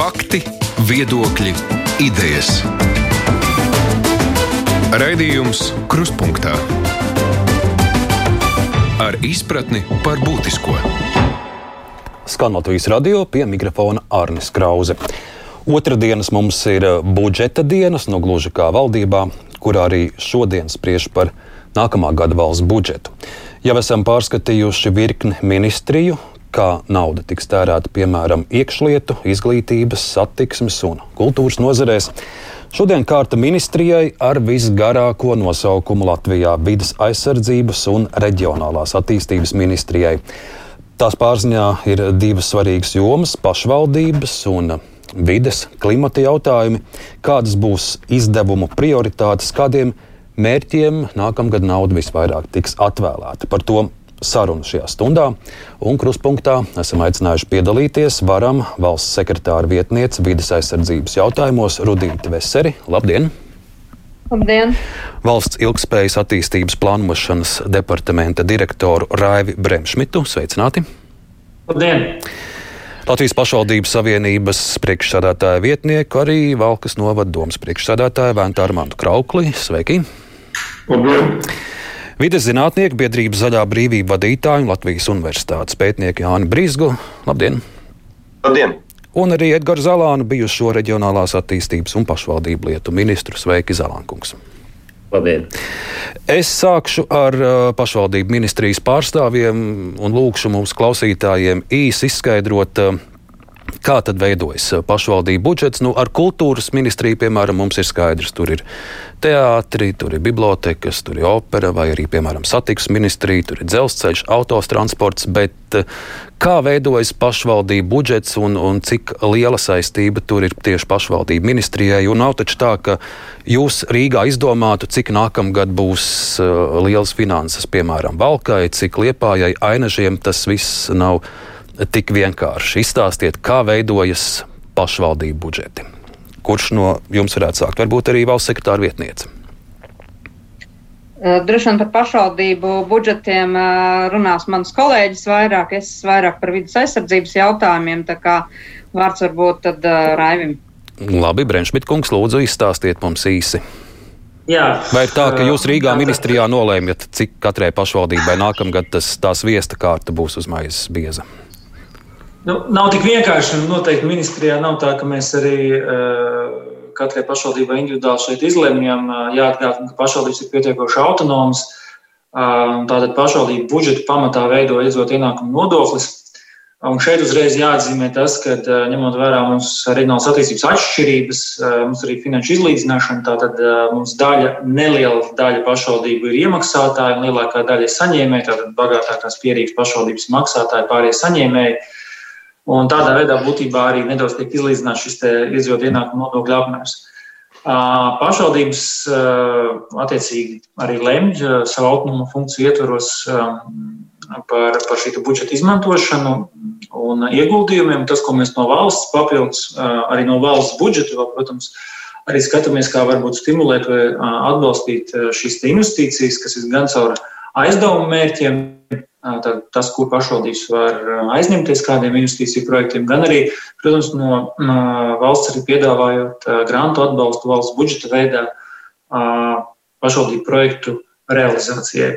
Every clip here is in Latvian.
Fakti, viedokļi, idejas. Raidījums Krustpunktā ar izpratni par būtisko. Skan Latvijas radio pie mikrofona Arnis Krause. Otradienas mums ir budžeta dienas, no gluži kā valdībā, kurā arī šodien spriež par nākamā gada valsts budžetu. Jau esam pārskatījuši virkni ministriju, kā nauda tiks tērēta piemēram iekšlietu, izglītības, satiksmes un kultūras nozarēs. Šodien kārta ministrijai ar visgarāko nosaukumu Latvijā - vidas aizsardzības un reģionālās attīstības ministrijai. Tās pārziņā ir divas svarīgas jomas - pašvaldības un vides, klimata jautājumi, kādas būs izdevumu prioritātes, kādiem mērķiem nākamgad nauda visvairāk tiks atvēlēta. Par to sarunu šajā stundā. Un kruspunktā esam aicinājuši piedalīties varam valsts sekretāra vietniece vidas aizsardzības jautājumos Rudīti Veseri. Labdien! Labdien! Valsts ilgspējas attīstības plānošanas departamenta direktoru Raivi Bremšmitu. Sveicināti! Labdien! Latvijas pašvaldības savienības priekšsādātāja vietnieku, arī Valkas novada domas priekšsādātāja Vēnta Armandu Kraukli. Sveiki! Labdien! Vides zinātnieku biedrības zaļā brīvība vadītāju un Latvijas universitātes pētnieku Jāni Brīsgu. Labdien! Labdien! Un arī Edgars Zalānu, bijušo reģionālās attīstības un pašvaldību lietu ministru. Sveiki, Zalānkungs! Labdien! Es sākšu ar uh, pašvaldību ministrijas pārstāvjiem un lūkšu mums klausītājiem īsi izskaidrot, uh, Kā tad veidojas pašvaldību budžets? Nu, ar kultūras ministriju, piemēram, mums ir skaidrs, tur ir teātri, tur ir bibliotekas, tur ir opera vai arī, piemēram, satiksmes ministrija, tur ir dzelzceļš, autotransports. Bet kā veidojas pašvaldību budžets un, un cik liela saistība tur ir tieši pašvaldību ministrijai? Un nav taču tā, ka jūs Rīgā izdomātu, cik nākamgad būs uh, liels finanses, piemēram, Valkai, cik Liepājai, Ainažiem tas viss nav tik vienkārši. Izstāstiet, kā veidojas pašvaldību budžeti. Kurš no jums varētu sākt? Varbūt arī valsts sekretāra vietniece. Droši vien par pašvaldību budžetiem runās mans kolēģis vairāk, es vairāk par vidas aizsardzības jautājumiem, tā kā vārds varbūt tad Raivim. Labi, Brenšmit kungs, lūdzu izstāstiet mums īsi. Jā, Vai ir tā, ka jūs Rīgā ministrijā nolēmjat, cik katrai pašvaldībai nākamgad tas, tās viesta kārta būs uz maizes bieza? Nu, nav tik vienkārši. Noteikti ministrijā nav tā, ka mēs arī uh, katrai pašvaldībai individuāli šeit izlemjam. Uh, Jāatgādina, ka pašvaldības ir pietiekoši autonomas. Uh, tātad pašvaldību budžetu pamatā veido iedzot ienākumu nodoklis. Un šeit uzreiz jāatzīmē tas, ka ņemot vērā mūsu reģionālās attīstības atšķirības, mums arī finanšu izlīdzināšana, tātad mums daļa, neliela daļa pašvaldību ir iemaksātāji un lielākā daļa ir saņēmēji, tātad bagātākās pierīgas pašvaldības maksātāji, pārējie saņēmēji. Un tādā veidā būtībā arī nedaudz tiek izlīdzināts šis iedzīvotāju ienākumu nodokļu apmērs. Pašvaldības attiecīgi arī lemj savu autonomu funkciju ietvaros par, par šī budžeta izmantošanu un ieguldījumiem. Tas, ko mēs no valsts papildus, arī no valsts budžeta, vēl, protams, arī skatāmies, kā varbūt stimulēt vai atbalstīt šīs investīcijas, kas ir gan caur aizdevumu mērķiem, Tad tas, kur pašvaldības var aizņemties kādiem investīciju projektiem, gan arī, protams, no, valsts arī piedāvājot grantu atbalstu valsts budžeta veidā pašvaldību projektu realizācijai.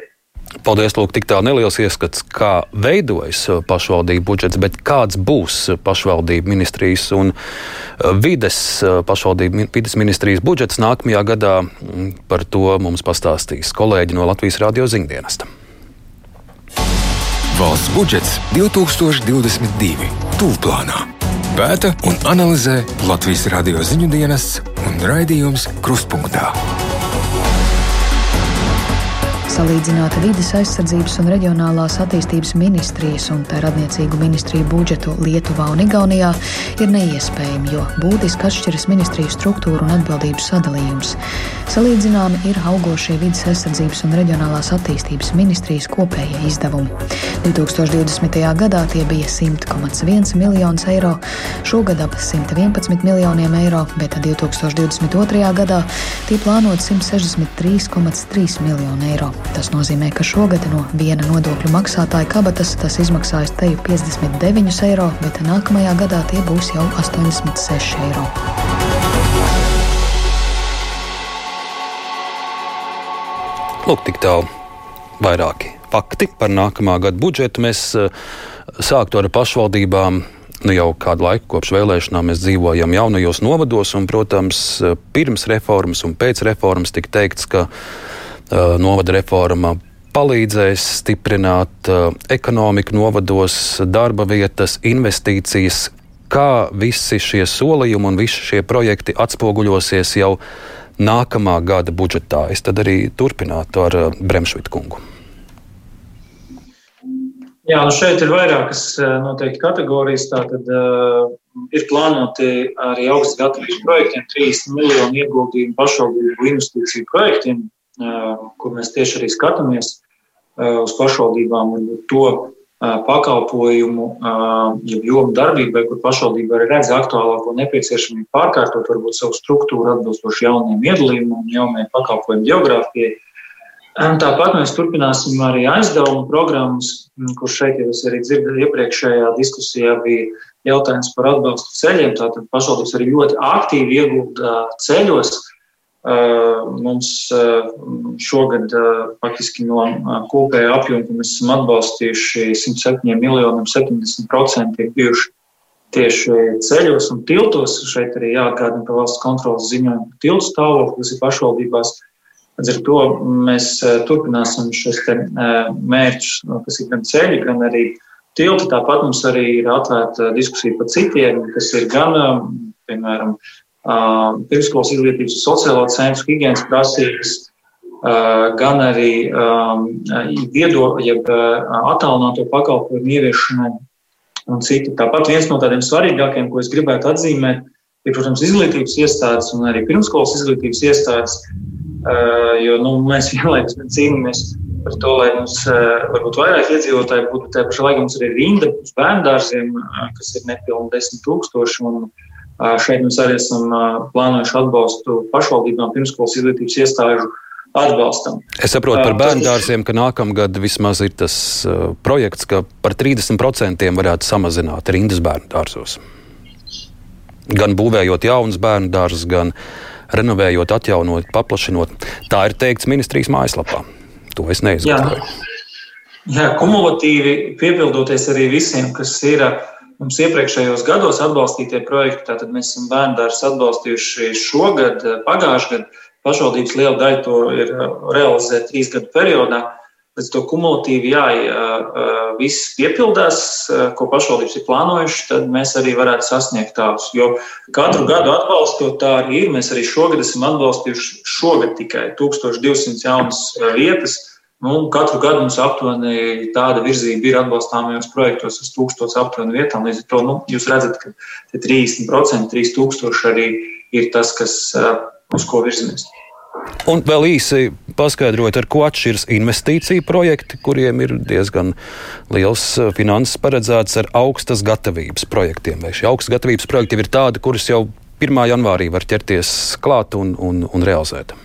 Paldies, Lūk, tik tā neliels ieskats, kā veidojas pašvaldību budžets, bet kāds būs pašvaldību ministrijas un vides pašvaldību vides ministrijas budžets nākamajā gadā. Par to mums pastāstīs kolēģi no Latvijas radio ziņdienesta. Valsts budžets 2022. Tūlplānā. Pēta un analizē Latvijas radio ziņu dienas un raidījums Krustpunktā. Salīdzināt vidas aizsardzības un reģionālās attīstības ministrijas un tā radniecīgu ministriju budžetu Lietuvā un Igaunijā ir neiespējami, jo būtiski atšķiras ministriju struktūra un atbildības sadalījums. Salīdzināmi ir augošie vidas aizsardzības un reģionālās attīstības ministrijas kopējie izdevumi. 2020. gadā tie bija 100,1 miljonus eiro, šogad ap 111 miljoniem eiro, bet 2022. gadā tie plānot 163,3 miljonu eiro. Tas nozīmē, ka šogad no viena nodokļu maksātāja kabatas tas izmaksājas teju 59 eiro, bet nākamajā gadā tie būs jau 86 eiro. Lūk, tik tālu vairāki fakti par nākamā gada budžetu. Mēs uh, sāktu ar pašvaldībām. Nu, jau kādu laiku kopš vēlēšanām mēs dzīvojam jaunajos novados, un, protams, pirms reformas un pēc reformas tika teikts, ka novada reforma palīdzēs stiprināt uh, ekonomiku novados, darba vietas, investīcijas. Kā visi šie solījumi un visi šie projekti atspoguļosies jau nākamā gada budžetā? Es tad arī turpinātu ar uh, Bremšvitu kungu. Jā, nu šeit ir vairākas eh, noteikti kategorijas. Tātad uh, ir plānoti arī augsts gatavības projektiem, 30 miljonu ieguldījumu pašvaldību investīciju projektiem, kur mēs tieši arī skatāmies uz pašvaldībām un to pakalpojumu, jeb jomu darbībai, kur pašvaldība arī redz aktuālāko nepieciešamību pārkārtot varbūt savu struktūru atbilstoši jauniem iedalījumiem un jaunajai pakalpojumu geogrāfijai. Tāpat mēs turpināsim arī aizdevumu programmas, kur šeit jau es arī dzirdēju iepriekšējā diskusijā bija jautājums par atbalstu ceļiem. Tātad pašvaldības arī ļoti aktīvi iegulda ceļos. Mums šogad faktiski no kopējā apjoma, ko mēs esam atbalstījuši 107 miljoniem, 70% ir bijuši tieši ceļos un tiltos. Šeit arī jāatgādina par valsts kontrolas ziņojumu par tiltu stāvokli, kas ir pašvaldībās. Līdz ar to mēs turpināsim šos mērķus, kas ir gan ceļi, gan arī tilti. Tāpat mums arī ir atvērta diskusija par citiem, kas ir gan, piemēram, pirmskolas izglītības sociālo centru higienas prasības, gan arī viedo, jeb attālināto pakalpojumu ieviešanai un citi. Tāpat viens no tādiem svarīgākiem, ko es gribētu atzīmēt, ir, protams, izglītības iestādes un arī pirmskolas izglītības iestādes, jo nu, mēs vienlaikus cīnāmies par to, lai mums varbūt vairāk iedzīvotāji būtu. Tā pašā laikā mums ir rinda uz bērnu dārziem, eh, kas ir nepilni desmit tūkstoši. Un, šeit mēs arī esam plānojuši atbalstu pašvaldībām, pirmskolas izglītības iestāžu atbalstam. Es saprotu par bērnu dārziem, ka nākamgad vismaz ir tas uh, projekts, ka par 30% varētu samazināt rindas bērnu dārzos. Gan būvējot jaunus bērnu dārzus, gan uh, renovējot, atjaunot, paplašinot. Tā ir teikts ministrijas mājaslapā. To es neizgāju. Jā. Jā, kumulatīvi piepildoties arī visiem, kas ir mums iepriekšējos gados atbalstītie projekti. Tātad mēs esam bērndārs atbalstījuši šogad, pagājušajā gadā. Pašvaldības liela daļa to ir realizēta trīs gadu periodā. Līdz to kumulatīvi, jā, ja viss piepildās, ko pašvaldības ir plānojuši, tad mēs arī varētu sasniegt tādus. Jo katru gadu atbalstot tā arī ir. Mēs arī šogad esam atbalstījuši šogad tikai 1200 jaunas vietas. Nu, katru gadu mums aptuveni tāda virzība ir atbalstāmajos projektos uz 1000 aptuveni vietām. Līdz ar to nu, jūs redzat, ka 30%, 3000 arī ir tas, kas, uz ko virzamies. Un vēl īsi paskaidrot, ar ko atšķiras investīcija projekti, kuriem ir diezgan liels finanses paredzēts ar augstas gatavības projektiem. Vai šie augstas gatavības projekti ir tādi, kurus jau 1. janvārī var ķerties klāt un, un, un realizēt?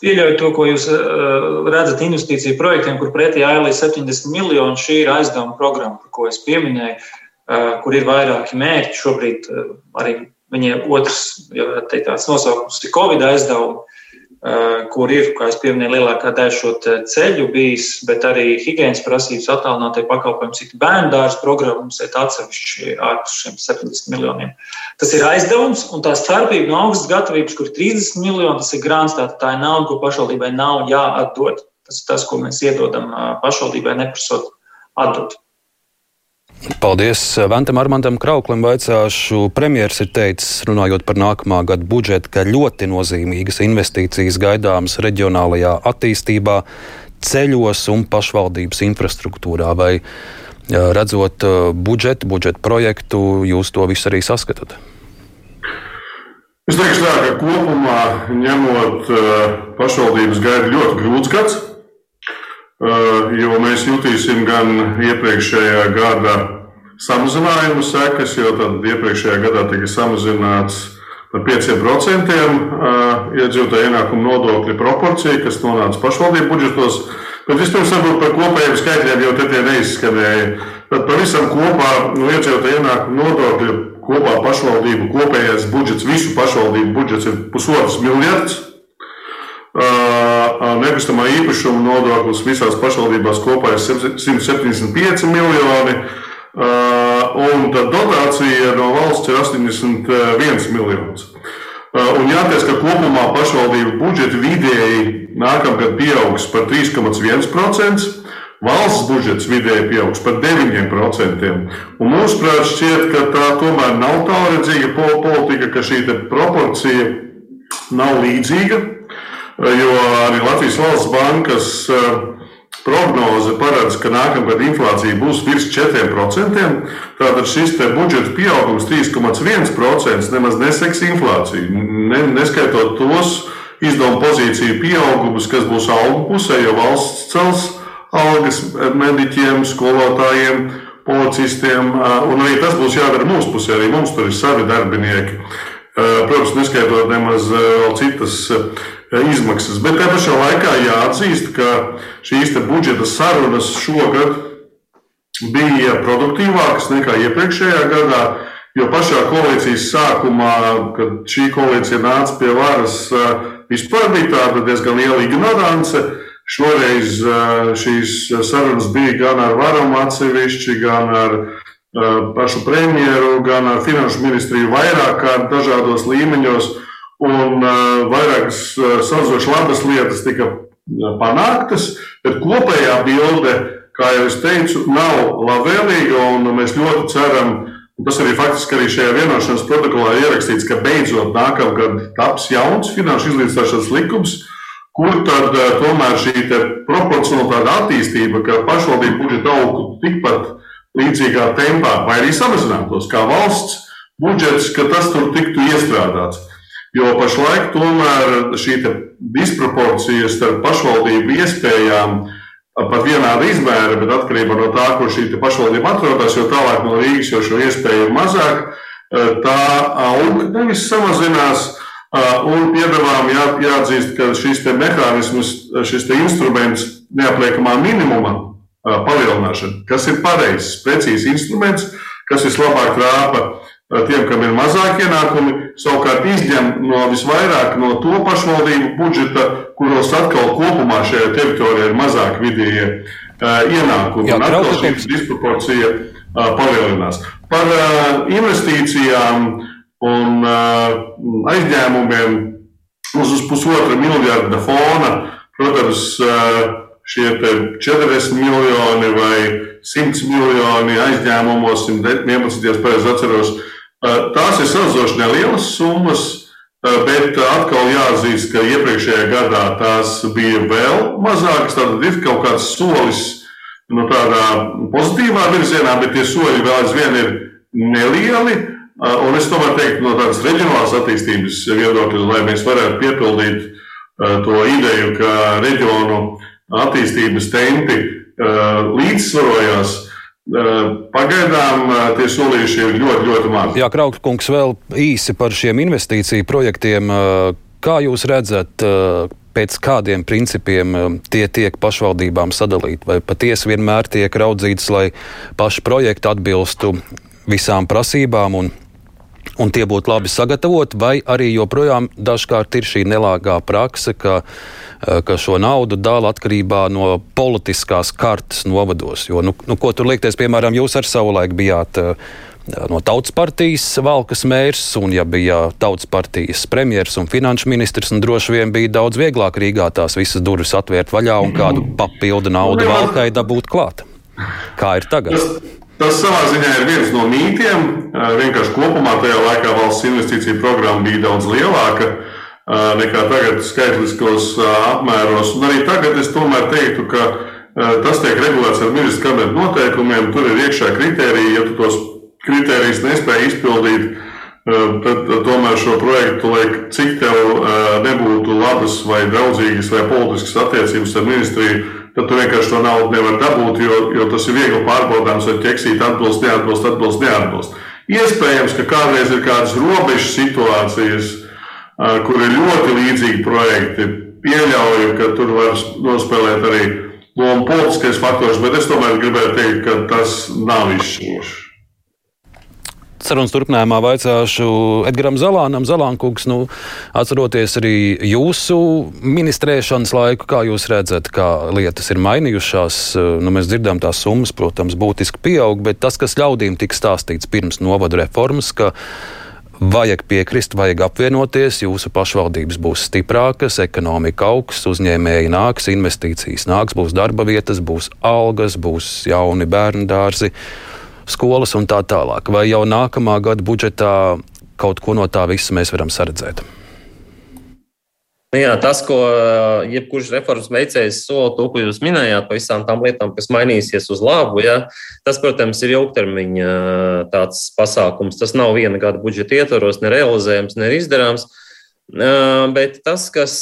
Pieļauju to, ko jūs uh, redzat investīciju projektiem, kur pretī ALV 70 miljoni. Šī ir aizdevuma programma, par ko es pieminēju, uh, kur ir vairāki mērķi. Šobrīd uh, arī viņiem otrs, ja teikt, tāds nosaukums ir Covid aizdevumi. Eh, kur ir, kā jau minēju, lielākā daļa šo ceļu bijis, bet arī higiēnas prasības attālinātie pakalpojumi, cik bērnu dārza programmas ir atsevišķi ārpus šiem 70 miljoniem. Tas ir aizdevums, un tā starpība no augstas gatavības, kur 30 miljoni, tas ir grāns, tā, tā ir nauda, ko pašvaldībai nav jāatdod. Tas ir tas, ko mēs iedodam eh, pašvaldībai, neprasot atdot. Paldies Ventam Armandam Krauklim. Vaicāšu, premjeras ir teicis, runājot par nākamā gada budžetu, ka ļoti nozīmīgas investīcijas gaidāmas reģionālajā attīstībā, ceļos un pašvaldības infrastruktūrā. Vai redzot budžetu, budžeta projektu, jūs to visu arī saskatāt? Es teikšu tā, ka kopumā ņemot pašvaldības gaida ļoti grūts gads. Eh, jo mēs jutīsim gan iepriekšējā gada samazinājumu sekas, jo tad iepriekšējā gadā tika samazināts par 5% iedzīvotāju ienākumu nodokļa proporcija, kas nonāca pašvaldību budžetos. Bet vispirms varbūt par kopējiem skaitļiem, jo te tie neizskanēja. Tad pavisam kopā no iedzīvotāju ienākumu nodokļa kopā pašvaldību kopējais budžets, visu pašvaldību budžets ir pusotrs miljards. Nekustamā īpašuma nodoklis visās pašvaldībās kopā ir 175 miljoni, un dotācija no valsts ir 81 miljonus. Un jāties, ka kopumā pašvaldību budžeti vidēji nākamgad pieaugs par 3,1%. Valsts budžets vidēji pieaugs par 9%. Un mūsuprāt, šķiet, ka tā tomēr nav tālredzīga politika, ka šī proporcija nav līdzīga. Jo arī Latvijas valsts bankas prognoze paredz, ka nākamgad inflācija būs virs 4%. Tātad šis budžeta pieaugums 3,1% nemaz neseks inflāciju, ne, neskaitot tos izdevumu pozīciju pieaugumus, kas būs algu pusē, jo valsts cels algas mediķiem, skolotājiem, policistiem. Un arī tas būs jādara mūsu pusē, arī mums tur ir savi darbinieki. Protams, neskaitot nemaz citas izmaksas. Bet tajā pašā laikā jāatzīst, ka šīs budžeta sarunas šogad bija produktīvākas nekā iepriekšējā gadā. Jo pašā koalīcijas sākumā, kad šī koalīcija nāca pie varas, vispār bija tāda diezgan liela ignorance. Šoreiz šīs sarunas bija gan ar varumu atsevišķi, gan ar pašu premjeru, gan ar finanšu ministriju vairāk kārt dažādos līmeņos. Un vairākas salīdzinoši labas lietas tika panāktas, bet kopējā bilde, kā jau es teicu, nav labvēlīga. Mēs ļoti ceram, Tas arī faktiski arī šajā vienošanās protokolā ierakstīts, ka beidzot nākamgad taps jauns finanšu izlīdzināšanas likums, kur tad eh, tomēr šī proporcionalitāte attīstība, ka pašvaldību budžeta augtu tikpat līdzīgā tempā, vai arī samazinātos kā valsts budžets, ka tas tur tiktu iestrādāts. Jo pašlaik tomēr šī disproporcija starp pašvaldību iespējām pat vienāda izmēra, bet atkarībā no tā, kur šī pašvaldība atrodas, jo tālāk no Rīgas jau šo iespēju ir mazāk, tā aug, nevis samazinās. Un piedāvājam jā, jāatzīst, ka šis mehānisms, šis instruments neapliekamā minimuma palielināšana, kas ir pareizs, precīzs instruments, kas vislabāk rāpa tiem, kam ir mazāk ienākumi, savukārt izņem no visvairāk no to pašvaldību budžeta, kuros atkal kopumā šajā teritorijā ir mazāk vidējie ienākumi. Jā, un atkal šī disproporcija palielinās. Par investīcijām un uh, aizņēmumiem uz, uz pusotra miljarda fona. Protams, uh, šie 40 miljoni vai 100 miljoni aizņēmumos, 111. ja pareizi atceros, uh, tās ir salīdzinoši nelielas summas. Bet atkal jāatzīst, ka iepriekšējā gadā tās bija vēl mazākas. Tad ir kaut kāds solis no tādā pozitīvā virzienā, bet tie soļi vēl aizvien ir nelieli. Un es tomēr teiktu, no tādas reģionālās attīstības viedokļa, lai mēs varētu piepildīt to ideju, ka reģionu attīstības tempi līdzsvarojās. Pagaidām tie solīši ir ļoti, ļoti mazi. Jā, Kraukkungs, vēl īsi par šiem investīciju projektiem. Kā jūs redzat, pēc kādiem principiem tie tiek pašvaldībām sadalīti? Vai patiesi vienmēr tiek raudzīts, lai paši projekti atbilstu visām prasībām un un tie būtu labi sagatavoti, vai arī joprojām dažkārt ir šī nelāgā prakse, ka, eh, ka šo naudu dala atkarībā no politiskās kartes novados. Jo, nu, nu, ko tur liekties, piemēram, jūs ar savu laiku bijāt eh, no Tautas partijas valkas mērs, un ja bija Tautas partijas premjeras un finanšu ministrs, un droši vien bija daudz vieglāk Rīgā tās visas durvis atvērt vaļā un kādu papildu naudu valkai dabūt klāt. Kā ir tagad? Tas savā ziņā ir viens no mītiem. Vienkārši kopumā tajā laikā valsts investīcija programma bija daudz lielāka nekā tagad skaitliskos apmēros. Un arī tagad es tomēr teiktu, ka tas tiek regulēts ar ministru kabineta noteikumiem. Tur ir iekšā kritērija, ja tu tos kritērijus nespēji izpildīt, tad tomēr šo projektu, lai cik tev nebūtu labas vai draudzīgas vai politiskas attiecības ar ministriju, tad tu vienkārši to naudu nevar dabūt, jo, jo tas ir viegli pārbaudāms, vai ķeksīt atbilst, neatbilst, atbilst, neatbilst. Iespējams, ka kādreiz ir kādas robežu situācijas, kur ir ļoti līdzīgi projekti. Pieļauju, ka tur var nospēlēt arī lomu politiskais faktors, bet es tomēr gribēju teikt, ka tas nav izšķirošs. Sarunas turpinājumā vaicāšu Edgars Zalānam, Zalānkungs, nu, atceroties arī jūsu ministrēšanas laiku, kā jūs redzat, kā lietas ir mainījušās. Nu, mēs dzirdām, tās summas, protams, būtiski pieaug, bet tas, kas ļaudīm tika stāstīts pirms novada reformas, ka vajag piekrist, vajag apvienoties, jūsu pašvaldības būs stiprākas, ekonomika augs, uzņēmēji nāks, investīcijas nāks, būs darba vietas, būs algas, būs jauni bērnu dārzi skolas un tā tālāk. Vai jau nākamā gada budžetā kaut ko no tā visa mēs varam saredzēt? Nu jā, tas, ko uh, jebkurš reformas veicējs sola, to, ko jūs minējāt, par visām tām lietām, kas mainīsies uz labu, ja, tas, protams, ir ilgtermiņa uh, tāds pasākums. Tas nav viena gada budžeta ietvaros, nerealizējams, neizdarāms. Bet tas, kas,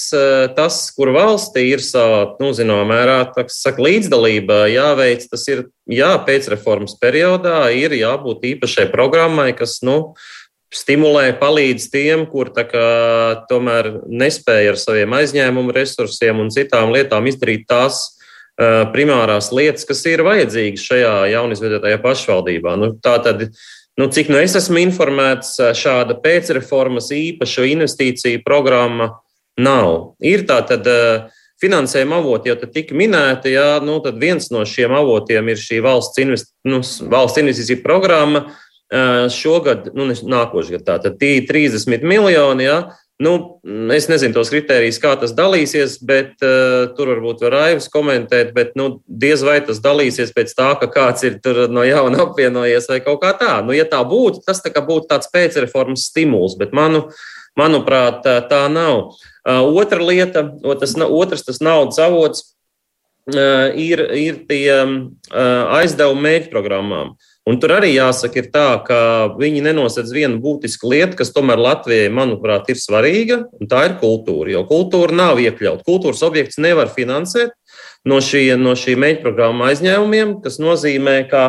tas, kur valstī ir sava, nu, zināmā mērā, saka, līdzdalība jāveic, tas ir jā, pēcreformas periodā, ir jābūt īpašai programmai, kas, nu, stimulē, palīdz tiem, kur kā, tomēr nespēja ar saviem aizņēmumu resursiem un citām lietām izdarīt tās primārās lietas, kas ir vajadzīgas šajā jaunizveidētajā pašvaldībā. Nu, tā tad Nu, cik nu es esmu informēts, šāda pēcreformas īpaša investīcija programma nav. Ir tā tad finansējuma avoti jau tika minēti, jā, nu, tad viens no šiem avotiem ir šī valsts, invest, nu, valsts investīcija programma. Šogad, nu, nākošais gads, tātad 30 miljoni, jā, Nu, es nezinu tos kritērijus, kā tas dalīsies, bet uh, tur varbūt var Aivs komentēt, bet nu, diez vai tas dalīsies pēc tā, ka kāds ir no jauna apvienojies vai kaut kā tā. Nu, ja tā būtu, tas tā būtu tāds pēcreformas stimuls, bet manu, manuprāt, tā nav. Uh, otra lieta, tas, otrs tas naudas avots uh, ir, ir tie uh, aizdevumi mērķprogrammām. Un tur arī jāsaka, tā, ka viņi nenosedz vienu būtisku lietu, kas tomēr Latvijai, manuprāt, ir svarīga, un tā ir kultūra. Jo kultūra nav iekļauta. Kultūras objekts nevar finansēt no šī, no šī mēģinājuma aizņēmumiem, kas nozīmē, ka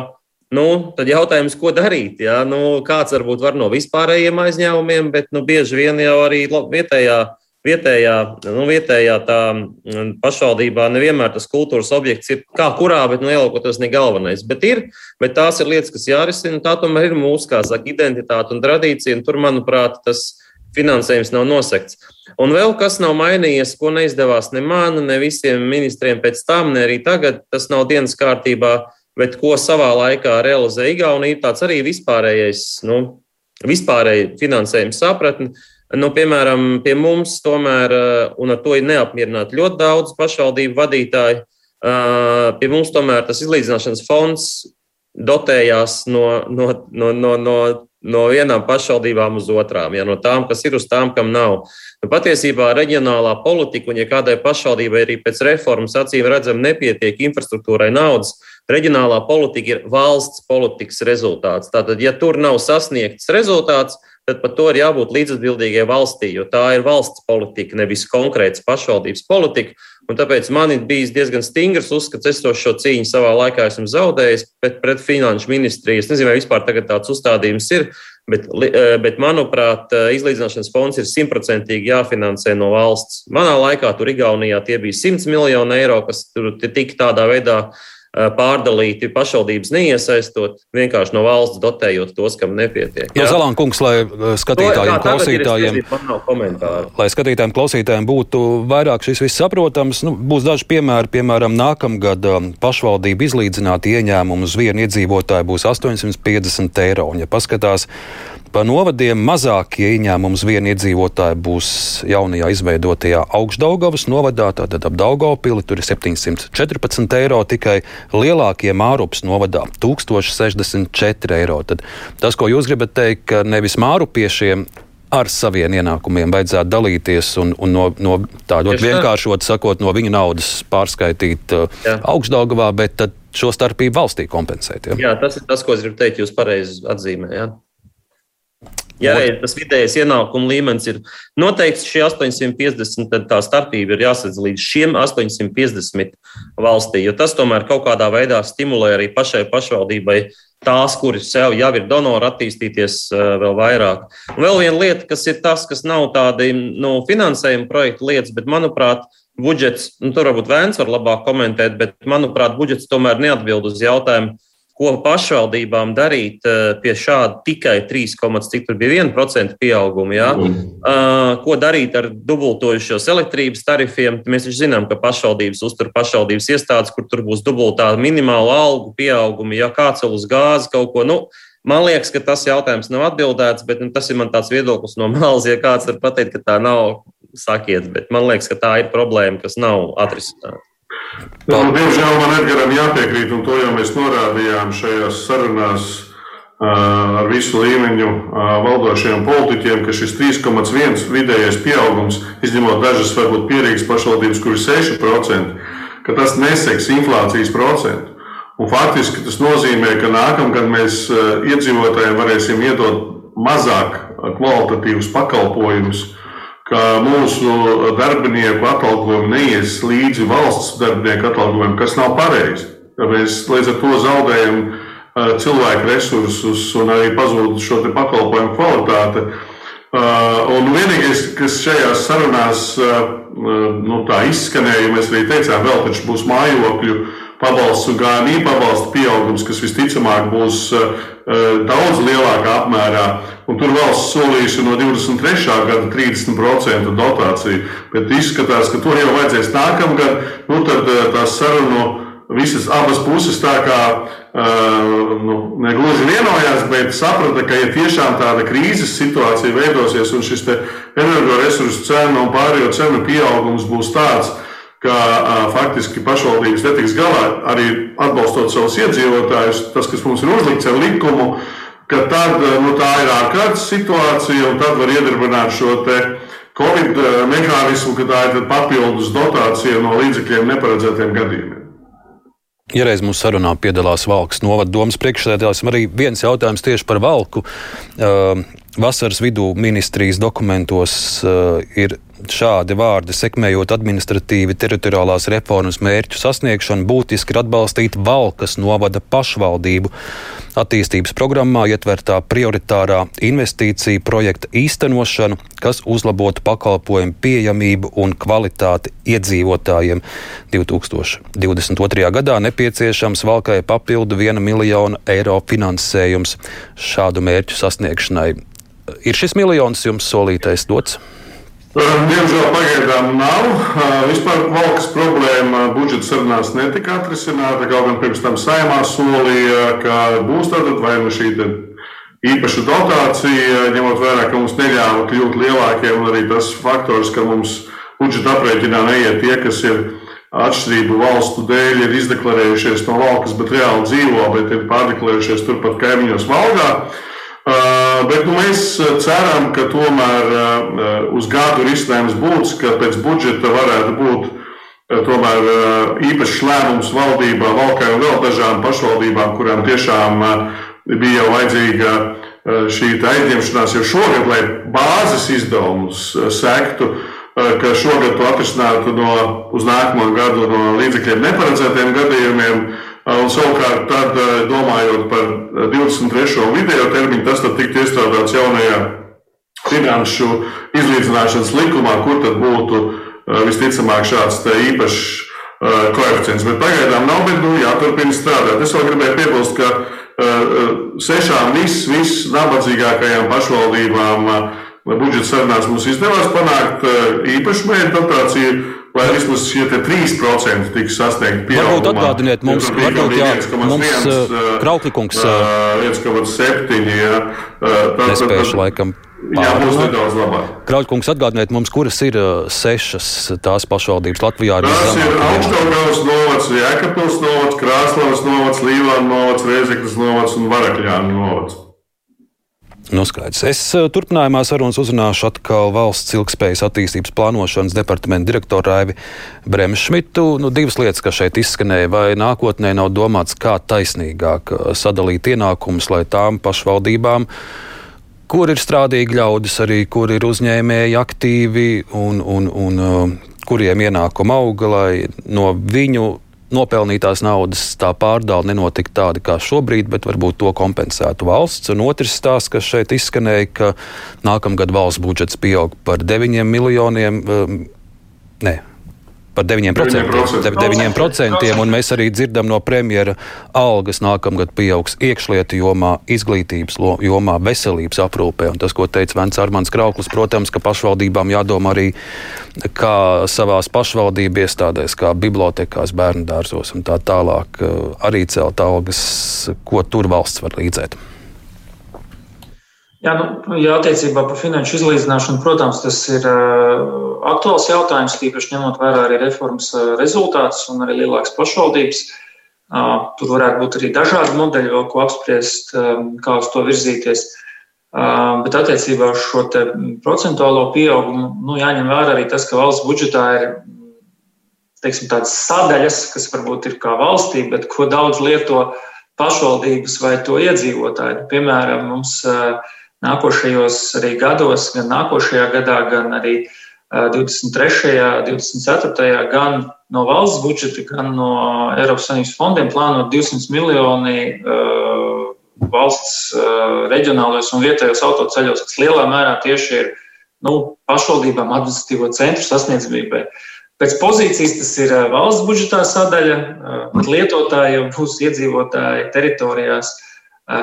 Nu, tad jautājums, ko darīt? Ja? Nu, kāds varbūt var no vispārējiem aizņēmumiem, bet nu, bieži vien jau arī vietējā vietējā, nu, vietējā tā mm, pašvaldībā nevienmēr tas kultūras objekts ir kā kurā, bet nu, ielaukoties ne galvenais. Bet ir, bet tās ir lietas, kas jārisina. Tā tomēr ir mūsu, kā saka, identitāte un tradīcija, un tur, manuprāt, tas finansējums nav nosekts. Un vēl kas nav mainījies, ko neizdevās ne man, ne visiem ministriem pēc tam, ne arī tagad, tas nav dienas kārtībā, bet ko savā laikā realizēja Igaunija, tāds arī vispārējais, nu, vispārēji finansējuma sapratne Nu, piemēram, pie mums tomēr, eh, un ar to ir neapmierināti ļoti daudz pašvaldību vadītāji, eh, pie mums tomēr tas izlīdzināšanas fonds dotējās no, no, no, no, no, no vienām pašvaldībām uz otrām, ja no tām, kas ir uz tām, kam nav. Nu, patiesībā reģionālā politika, un ja kādai pašvaldībai arī pēc reformas acīm redzam nepietiek infrastruktūrai naudas, reģionālā politika ir valsts politikas rezultāts. Tātad, ja tur nav sasniegts rezultāts, tad par to ir jābūt līdzatbildīgai valstī, jo tā ir valsts politika, nevis konkrēts pašvaldības politika. Un tāpēc man ir bijis diezgan stingrs uzskats, es to šo cīņu savā laikā esmu zaudējis, bet pret finanšu ministriju. Es nezinu, vai vispār tāds uzstādījums ir, bet, eh, bet manuprāt, eh, izlīdzināšanas fonds ir simtprocentīgi jāfinansē no valsts. Manā laikā tur Igaunijā tie bija 100 miljoni eiro, kas tur tika tādā veidā pārdalīti pašvaldības neiesaistot, vienkārši no valsts dotējot tos, kam nepietiek. Jā, Zalāna kungs, lai skatītājiem, to, klausītājiem, lai skatītājiem, klausītājiem būtu vairāk šis viss saprotams, nu, būs daži piemēri, piemēram, nākamgad pašvaldība izlīdzināti ieņēmumu uz vienu iedzīvotāju būs 850 eiro. Un, ja paskatās Pa novadiem mazākie ieņēmumi uz vienu iedzīvotāju būs jaunajā izveidotajā augšdaugavas novadā, tātad ap Daugavpili tur ir 714 eiro, tikai lielākie Mārupas novadā 1064 eiro. Tad tas, ko jūs gribat teikt, ka nevis Mārupiešiem ar saviem ienākumiem vajadzētu dalīties un, un no, no tā ļoti vienkāršot sakot, no viņa naudas pārskaitīt uh, augstdaugavā, bet šo starpību valstī kompensēt. Ja? Jā, tas ir tas, ko es gribu teikt, jūs pareizi atzīmējāt. Ja reiz tas vidējais ienākuma līmenis ir noteikts, šie 850, tad tā starpība ir jāsadz līdz šiem 850 valstī, jo tas tomēr kaut kādā veidā stimulē arī pašai pašvaldībai tās, kuras sev jau ir donori, attīstīties vēl vairāk. Un vēl viena lieta, kas ir tas, kas nav tādi nu, finansējuma projekta lietas, bet, manuprāt, budžets, nu, tur varbūt Vēns var labāk komentēt, bet, manuprāt, budžets tomēr neatbild uz jautājumu, ko pašvaldībām darīt eh, pie šāda tikai 3,1% pieauguma. Ja? Mm. Ko darīt ar dubultojušos elektrības tarifiem? Mēs taču zinām, ka pašvaldības uztur pašvaldības iestādes, kur tur būs dubultā minimāla algu pieauguma, ja kāds vēl uz gāzi kaut ko. Nu, Man liekas, ka tas jautājums nav atbildēts, bet nu, tas ir mans viedoklis no malas. Ja kāds var pateikt, ka tā nav, sakiet, bet man liekas, ka tā ir problēma, kas nav atrisināta. Nu, diemžēl man Edgars jāpiekrīt, un to jau mēs norādījām šajās sarunās ar visu līmeņu valdošajiem politiķiem, ka šis 3,1 vidējais pieaugums, izņemot dažas varbūt pierīgas pašvaldības, kur ir 6%, ka tas neseks inflācijas procentu. Un faktiski tas nozīmē, ka nākamgad mēs iedzīvotājiem varēsim iedot mazāk kvalitatīvus pakalpojumus, ka mūsu darbinieku atalgojumi neies līdzi valsts darbinieku atalgojumiem, kas nav pareizi. Mēs līdz ar to zaudējam cilvēku resursus un arī pazūd šo pakalpojumu kvalitāti. Un vienīgais, kas šajās sarunās nu, izskanēja, mēs arī teicām, vēl taču būs mājokļu pabalsts un GMI pabalsta pieaugums, kas visticamāk būs daudz lielākā apmērā. Un tur valsts solījusi no 23. gada 30% dotāciju, bet izskatās, ka to jau vajadzēs nākamgad. Nu, tad tās sarunu visas abas puses tā kā nu, negluži vienojās, bet saprata, ka, ja tiešām tāda krīzes situācija veidosies un šis energoresursu cenu un pārējo cenu pieaugums būs tāds, ka a, faktiski pašvaldības netiks galā arī atbalstot savus iedzīvotājus, tas, kas mums ir uzlikts ar likumu, ka tad nu, tā ir ārkārtas situācija un tad var iedarbināt šo te. Covid mehānismu, ka tā ir papildus dotācija no līdzekļiem neparedzētiem gadījumiem. Ja reiz mūsu sarunā piedalās Valks novada domas priekšsēdētājs, arī viens jautājums tieši par Valku. Vasaras vidū ministrijas dokumentos ir Šādi vārdi, sekmējot administratīvi teritoriālās reformas mērķu sasniegšanu, būtiski ir atbalstīt Valkas novada pašvaldību attīstības programmā ietvertā prioritārā investīcija projekta īstenošanu, kas uzlabotu pakalpojumu pieejamību un kvalitāti iedzīvotājiem. 2022. gadā nepieciešams Valkai papildu 1 miljonu eiro finansējums šādu mērķu sasniegšanai. Ir šis miljons jums solītais dots? Diemžēl pagaidām nav. Vispār valkas problēma budžeta sarunās netika atrisināta. Kaut gan pirms tam saimā solīja, ka būs tāda vai nu šī īpaša dotācija, ņemot vērā, ka mums neļāva kļūt lielākiem, un arī tas faktors, ka mums budžeta aprēķinā neiet tie, kas ir atšķirību valstu dēļ, ir izdeklarējušies no valkas, bet reāli dzīvo, bet ir pārdeklarējušies turpat kaimiņos valgā. Bet nu, mēs ceram, ka tomēr uz gadu risinājums būs, ka pēc budžeta varētu būt tomēr īpašs lēmums valdībā, valkai un vēl dažām pašvaldībām, kurām tiešām bija vajadzīga šī aizņemšanās jau šogad, lai bāzes izdevumus sektu, ka šogad to atrisinātu no, uz nākamo gadu no līdzekļiem neparedzētiem gadījumiem. Un savukārt, tad, domājot par 23. video termiņu, tas tiktu iestrādāts jaunajā finanšu izlīdzināšanas likumā, kur tad būtu visticamāk šāds īpašs koeficients. Bet pagaidām nav, bet nu, jāturpina strādāt. Es vēl gribēju piebilst, ka sešām vis, visnabadzīgākajām pašvaldībām budžeta sarunās mums izdevās panākt īpašu mērķu dotāciju lai vismaz šie 3% tiks sasniegti. Varbūt atgādiniet mums, varbūt jā, mums Krauklikungs. 1,7. Jā, nespējuši laikam. Jā, būs nedaudz labāk. Kraukļkungs atgādiniet mums, kuras ir sešas tās pašvaldības Latvijā. Tas ir Augstdaugavas novads, Jēkabpils novads, Krāslavas novads, Līvāna novads, Rēzeknas novads un Varakļāna novads. Noskaidrs. Es eh, turpinājumā sarunas uzrunāšu atkal valsts ilgspējas attīstības plānošanas departamenta direktoru Raivi Bremšmitu. Nu, divas lietas, kas šeit izskanēja, vai nākotnē nav domāts, kā taisnīgāk eh, sadalīt ienākumus, lai tām pašvaldībām, kur ir strādīgi ļaudis, arī kur ir uzņēmēji aktīvi un, un, un eh, kuriem ienākuma auga, lai no viņu nopelnītās naudas tā pārdala nenotika tāda kā šobrīd, bet varbūt to kompensētu valsts. Un otrs stāsts, kas šeit izskanēja, ka nākamgad valsts budžets pieaug par 9 miljoniem. Um, ne, par 9%. 9%, 9% un mēs arī dzirdam no premjera, algas nākamgad pieaugs iekšlietu jomā, izglītības jomā, veselības aprūpē. Un tas, ko teica Vents Armāns Krauklis, protams, ka pašvaldībām jādomā arī, kā savās pašvaldību iestādēs, kā bibliotekās, bērnu dārzos un tā tālāk, arī celt algas, ko tur valsts var līdzēt. Jā, nu, jā, attiecībā par finanšu izlīdzināšanu, protams, tas ir uh, aktuāls jautājums, tīpaši ņemot vērā arī reformas uh, rezultātus un arī lielākas pašvaldības. Uh, tur varētu būt arī dažādi modeļi, vēl ko apspriest, um, kā uz to virzīties. Uh, bet attiecībā uz šo procentuālo pieaugumu, nu, jāņem vērā arī tas, ka valsts budžetā ir teiksim, tādas sadaļas, kas varbūt ir kā valstī, bet ko daudz lieto pašvaldības vai to iedzīvotāji. Piemēram, mums uh, nākošajos arī gados, gan nākošajā gadā, gan arī 23., 24., gan no valsts budžeta, gan no Eiropas Savienības fondiem plānot 200 miljoni valsts reģionālajos un vietējos autoceļos, kas lielā mērā tieši ir nu, pašvaldībām administratīvo centru sasniedzamībai. Pēc pozīcijas tas ir valsts budžetā sadaļa, bet lietotājiem būs iedzīvotāji teritorijās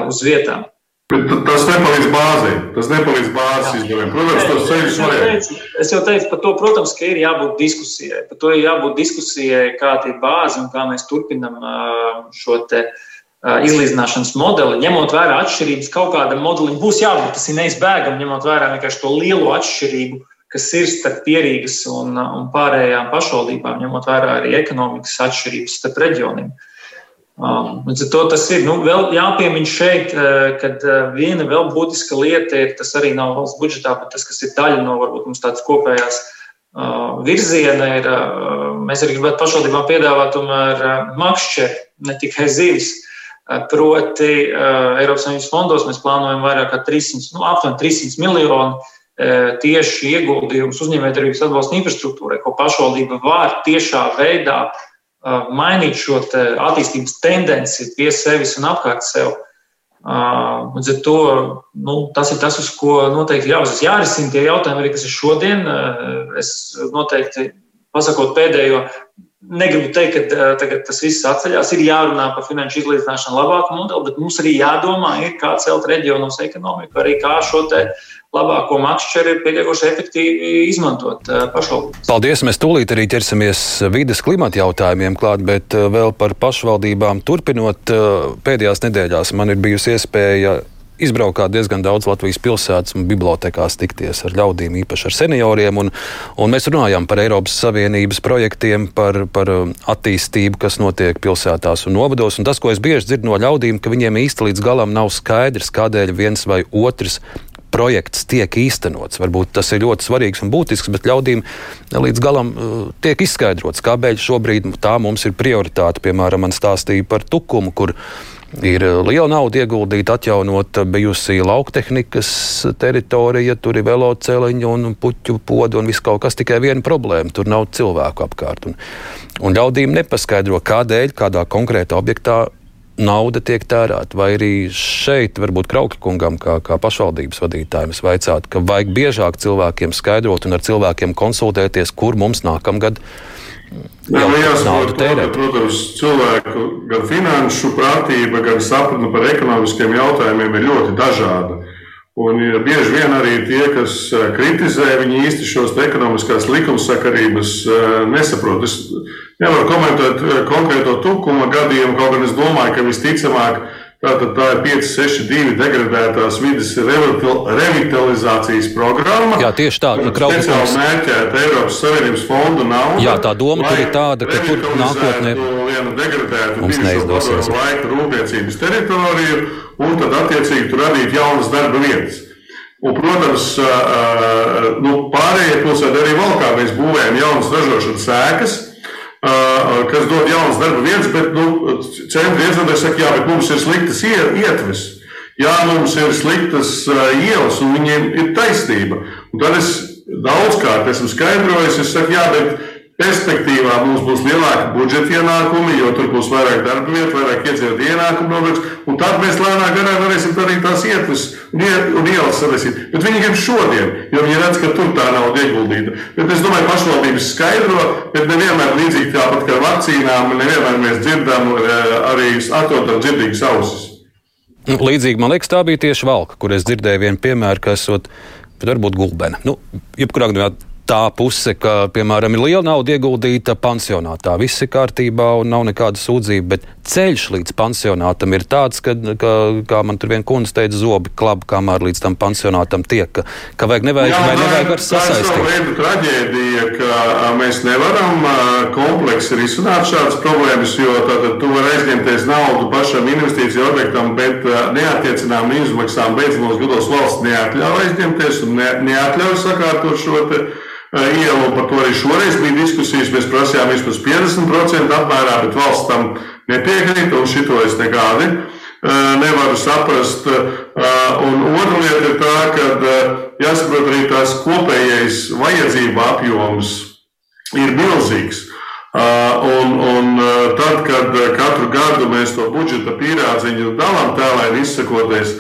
uz vietām. Bet tas nepalīdz bāzei. Tas nepalīdz bāzes izdevumiem. Protams, tas ceļš vajag. Es jau teicu par to, protams, ka ir jābūt diskusijai. Par to ir jābūt diskusijai, kāda ir bāze un kā mēs turpinam šo te izlīdzināšanas modeli. Ņemot vērā atšķirības, kaut kādam modelim būs jābūt. Tas ir neizbēgami, ņemot vērā vienkārši to lielo atšķirību, kas ir starp pierīgas un, un pārējām pašvaldībām, ņemot vērā arī ekonomikas atšķirības starp reģioniem. Uh, līdz ar to tas ir nu, vēl jāpiemina šeit, uh, ka uh, viena vēl būtiska lieta ir, tas arī nav valsts budžetā, bet tas, kas ir daļa no varbūt mums tādas kopējās uh, virziena, ir, mēs arī gribētu pašvaldībām piedāvāt tomēr makšķeri, ne tikai zivis. Proti, Eiropas Savienības fondos mēs plānojam vairāk kā 300, nu, aptuveni 300 miljonu tieši ieguldījumus uzņēmējdarbības atbalsta infrastruktūrai, ko pašvaldība var tiešā veidā uh, mainīt šo te attīstības tendenci pie sevis un apkārt sev. Ar to nu, tas ir tas, uz ko noteikti jāuzsver. Jārisina tie jautājumi arī, kas ir šodien. Es noteikti pasakot pēdējo, negribu teikt, ka tagad tas viss atceļās. Ir jārunā par finanšu izlīdzināšanu labāku modeli, bet mums arī jādomā, ir, kā celt reģionos ekonomiku, arī kā šo te labāko makšķeri ir pietiekoši efektīvi izmantot pašvaldības. Paldies! Mēs tūlīt arī ķersimies vides klimata jautājumiem klāt, bet vēl par pašvaldībām turpinot. Pēdējās nedēļās man ir bijusi iespēja izbraukāt diezgan daudz Latvijas pilsētas un bibliotekās tikties ar ļaudīm, īpaši ar senioriem. Un, un mēs runājam par Eiropas Savienības projektiem, par, par attīstību, kas notiek pilsētās un novados. Un tas, ko es bieži dzirdu no ļaudīm, ka viņiem īsti līdz galam nav skaidrs, kādēļ viens vai otrs projekts tiek īstenots. Varbūt tas ir ļoti svarīgs un būtisks, bet ļaudīm līdz galam uh, tiek izskaidrots, kāpēc šobrīd tā mums ir prioritāte. Piemēram, man stāstīja par tukumu, kur ir liela nauda ieguldīta, atjaunot bijusi lauktehnikas teritorija, tur ir veloceliņi un puķu podu un viss kaut kas tikai viena problēma. Tur nav cilvēku apkārt. Un, un ļaudīm nepaskaidro, kādēļ kādā konkrētā objektā nauda tiek tērēta. Vai arī šeit, varbūt Kraukļa kungam, kā, kā pašvaldības vadītājiem, es vaicātu, ka vajag biežāk cilvēkiem skaidrot un ar cilvēkiem konsultēties, kur mums nākamgad. Jā, nu jāsaprot, ka, protams, cilvēku gan finanšu prātība, gan sapratne par ekonomiskiem jautājumiem ir ļoti dažāda. Un ja bieži vien arī tie, kas eh, kritizē, viņi īsti šos ekonomiskās likumsakarības eh, nesaprot. Es nevaru komentēt eh, konkrēto tukuma gadījumu, kaut gan es domāju, ka visticamāk Tātad tā ir 562 degradētās vidas revitalizācijas programma. Jā, tieši tā. Nu, Speciāli mērķēta Eiropas Savienības fondu nauda. Jā, tā doma tur ir tāda, ka tur nākotnē mums neizdosies. Laika rūpniecības teritoriju un tad attiecīgi tur radīt jaunas darba vietas. Un, protams, nu, pārējie pilsētā arī valkā mēs būvējam jaunas ražošanas sēkas kas dod jaunas darba vietas, bet nu, centra iedzīvotāji saka, jā, bet mums ir sliktas ietves. Jā, mums ir sliktas ielas, un viņiem ir taisnība. Un tad es daudzkārt esmu skaidrojis, es saku, jā, bet Perspektīvā mums būs lielāki budžeta ienākumi, jo tur būs vairāk darba vietu, vairāk iedzīvotāju ienākumu nodokļus. Un tad mēs lēnām garā varēsim arī tās ietves un ielas sadalīt. Bet viņi grib šodien, jo viņi redz, ka tur tā nauda ieguldīta. Bet es domāju, pašvaldības skaidro, bet nevienmēr līdzīgi tāpat kā vakcīnām, nevienmēr mēs dzirdam eh, arī atrodam dzirdīgas ausis. Līdzīgi man liekas, tā bija tieši valka, kur es dzirdēju vienu piemēru, kas varbūt gulbena. Nu, jebkurā gadījumā tā puse, ka, piemēram, ir liela nauda ieguldīta pansionātā. Viss ir kārtībā un nav nekāda sūdzība, bet ceļš līdz pansionātam ir tāds, ka, ka kā man tur viena kundze teica, zobi klaba, kamēr līdz tam pansionātam tiek, ka, ka vajag nevajag, Jā, vai nevajag ar sasaistīt. Tā ir traģēdija, ka mēs nevaram kompleksi risināt šādas problēmas, jo tātad tu vari aizņemties naudu pašam investīciju objektam, bet neatiecinām izmaksām beidzamos gados valsts neatļauj aizņemties un ne, neatļauj sakārtot šo te ielu. Par to arī šoreiz bija diskusijas. Mēs prasījām vismaz 50% apmērā, bet valsts tam nepiekrīt, un šito es nekādi nevaru saprast. Un otra lieta ir tā, ka jāsaprot arī tās kopējais vajadzību apjoms ir milzīgs. Un, un tad, kad katru gadu mēs to budžeta pīrādziņu dalām tēlēni izsakoties,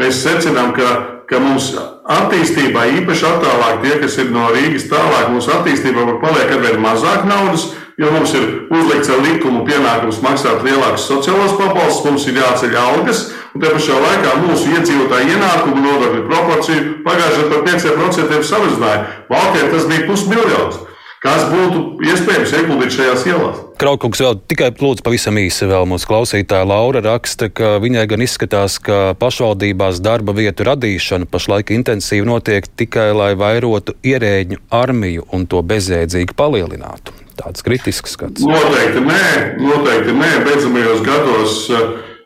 mēs secinām, ka, ka mums attīstībā, īpaši attālāk tie, kas ir no Rīgas tālāk, mūsu attīstībā paliek arvien mazāk naudas, jo mums ir uzlikts ar likumu pienākums maksāt lielākus sociālos pabalstus, mums ir jāceļ algas, un te pašā laikā mūsu iedzīvotāju ienākumu nodokļu proporciju pagājušajā par 5% samazināja. Valkē tas bija pusmiljons. Kas būtu iespējams ieguldīt šajās ielās? Krauklis vēl tikai lūdzu pavisam īsi vēl mūsu klausītāja Laura raksta, ka viņai gan izskatās, ka pašvaldībās darba vietu radīšana pašlaik intensīvi notiek tikai, lai vairotu ierēģu armiju un to bezjēdzīgi palielinātu. Tāds kritisks skats. Noteikti nē, noteikti nē. Beidzamajos gados.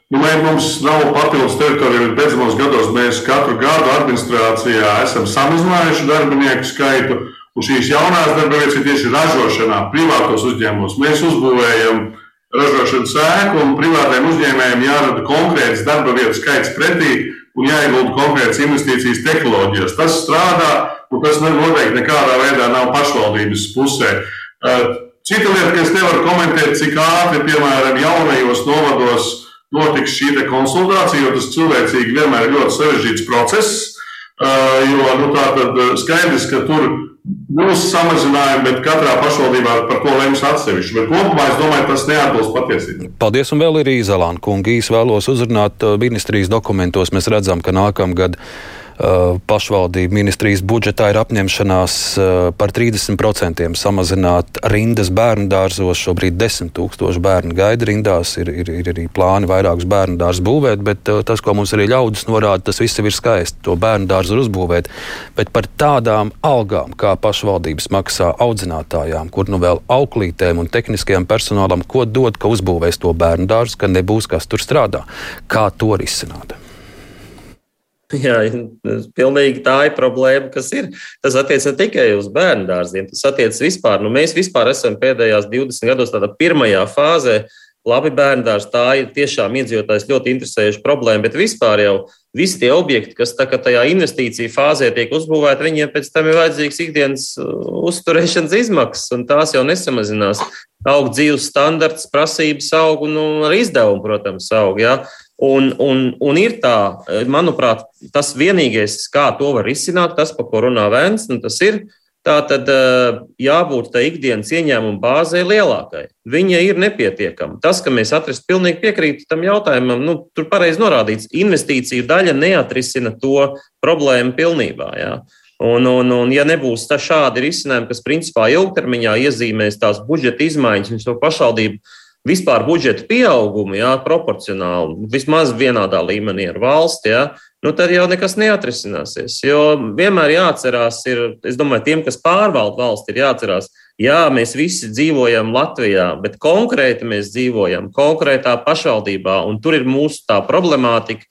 Nu, mums nav papildus teritorija, bet beidzamos gados mēs katru gadu administrācijā esam samazinājuši darbinieku skaitu. Un šīs jaunās darba vietas ir tieši ražošanā, privātos uzņēmumos. Mēs uzbūvējam ražošanas ēku, un privātiem uzņēmējiem jārada konkrēts darba vietu skaits pretī un jāiegulda konkrētas investīcijas tehnoloģijās. Tas strādā, un tas noteikti nekādā veidā nav pašvaldības pusē. Cita lieta, ka es nevaru komentēt, cik ātri, piemēram, jaunajos novados notiks šī konsultācija, jo tas cilvēcīgi vienmēr ir ļoti sarežģīts process. Jo nu, tā tad skaidrs, ka tur būs samazinājumi, bet katrā pašvaldībā par to lems atsevišķi. Bet kopumā es domāju, tas neatbilst patiesībai. Paldies, un vēl ir Īzelāna kungi. Īs vēlos uzrunāt uh, ministrijas dokumentos. Mēs redzam, ka nākamgad pašvaldību ministrijas budžetā ir apņemšanās uh, par 30% samazināt rindas bērnu dārzos. Šobrīd 10 tūkstoši bērnu gaida rindās, ir, ir, ir arī plāni vairākus bērnu dārzus būvēt, bet uh, tas, ko mums arī ļaudis norāda, tas viss ir skaisti. To bērnu dārzu var uzbūvēt, bet par tādām algām, kā pašvaldības maksā audzinātājām, kur nu vēl auklītēm un tehniskajam personālam, ko dod, ka uzbūvēs to bērnu dārzu, ka nebūs kas tur strādā. Kā to risināt? Jā, pilnīgi tā ir problēma, kas ir. Tas attiecas ne tikai uz bērnu dārziem, tas attiecas vispār. Nu, mēs vispār esam pēdējās 20 gados tādā pirmajā fāzē. Labi, bērndārs tā ir tiešām iedzīvotājs ļoti interesējuša problēma, bet vispār jau visi tie objekti, kas tajā investīcija fāzē tiek uzbūvēti, viņiem pēc tam ir vajadzīgs ikdienas uh, uzturēšanas izmaksas, un tās jau nesamazinās. Aug dzīves standarts, prasības aug, un nu, arī izdevumi, protams, aug. Ja? Un, un, un ir tā, manuprāt, tas vienīgais, kā to var izsināt, tas, par ko runā Vēns, nu tas ir. Tā tad eh, jābūt tai ikdienas ieņēmuma bāzei lielākai. Viņa ir nepietiekama. Tas, ka mēs atrastu pilnīgi piekrītu tam jautājumam, nu, tur pareizi norādīts, investīciju daļa neatrisina to problēmu pilnībā. Jā. Un, un, un, ja nebūs šādi risinājumi, kas principā ilgtermiņā iezīmēs tās budžeta izmaiņas un to pašvaldību vispār budžeta pieaugumu, jā, proporcionāli, vismaz vienādā līmenī ar valsti, jā, nu tad jau nekas neatrisināsies. Jo vienmēr jāatcerās, ir, es domāju, tiem, kas pārvalda valsti, ir jāatcerās, jā, mēs visi dzīvojam Latvijā, bet konkrēti mēs dzīvojam konkrētā pašvaldībā, un tur ir mūsu tā problemātika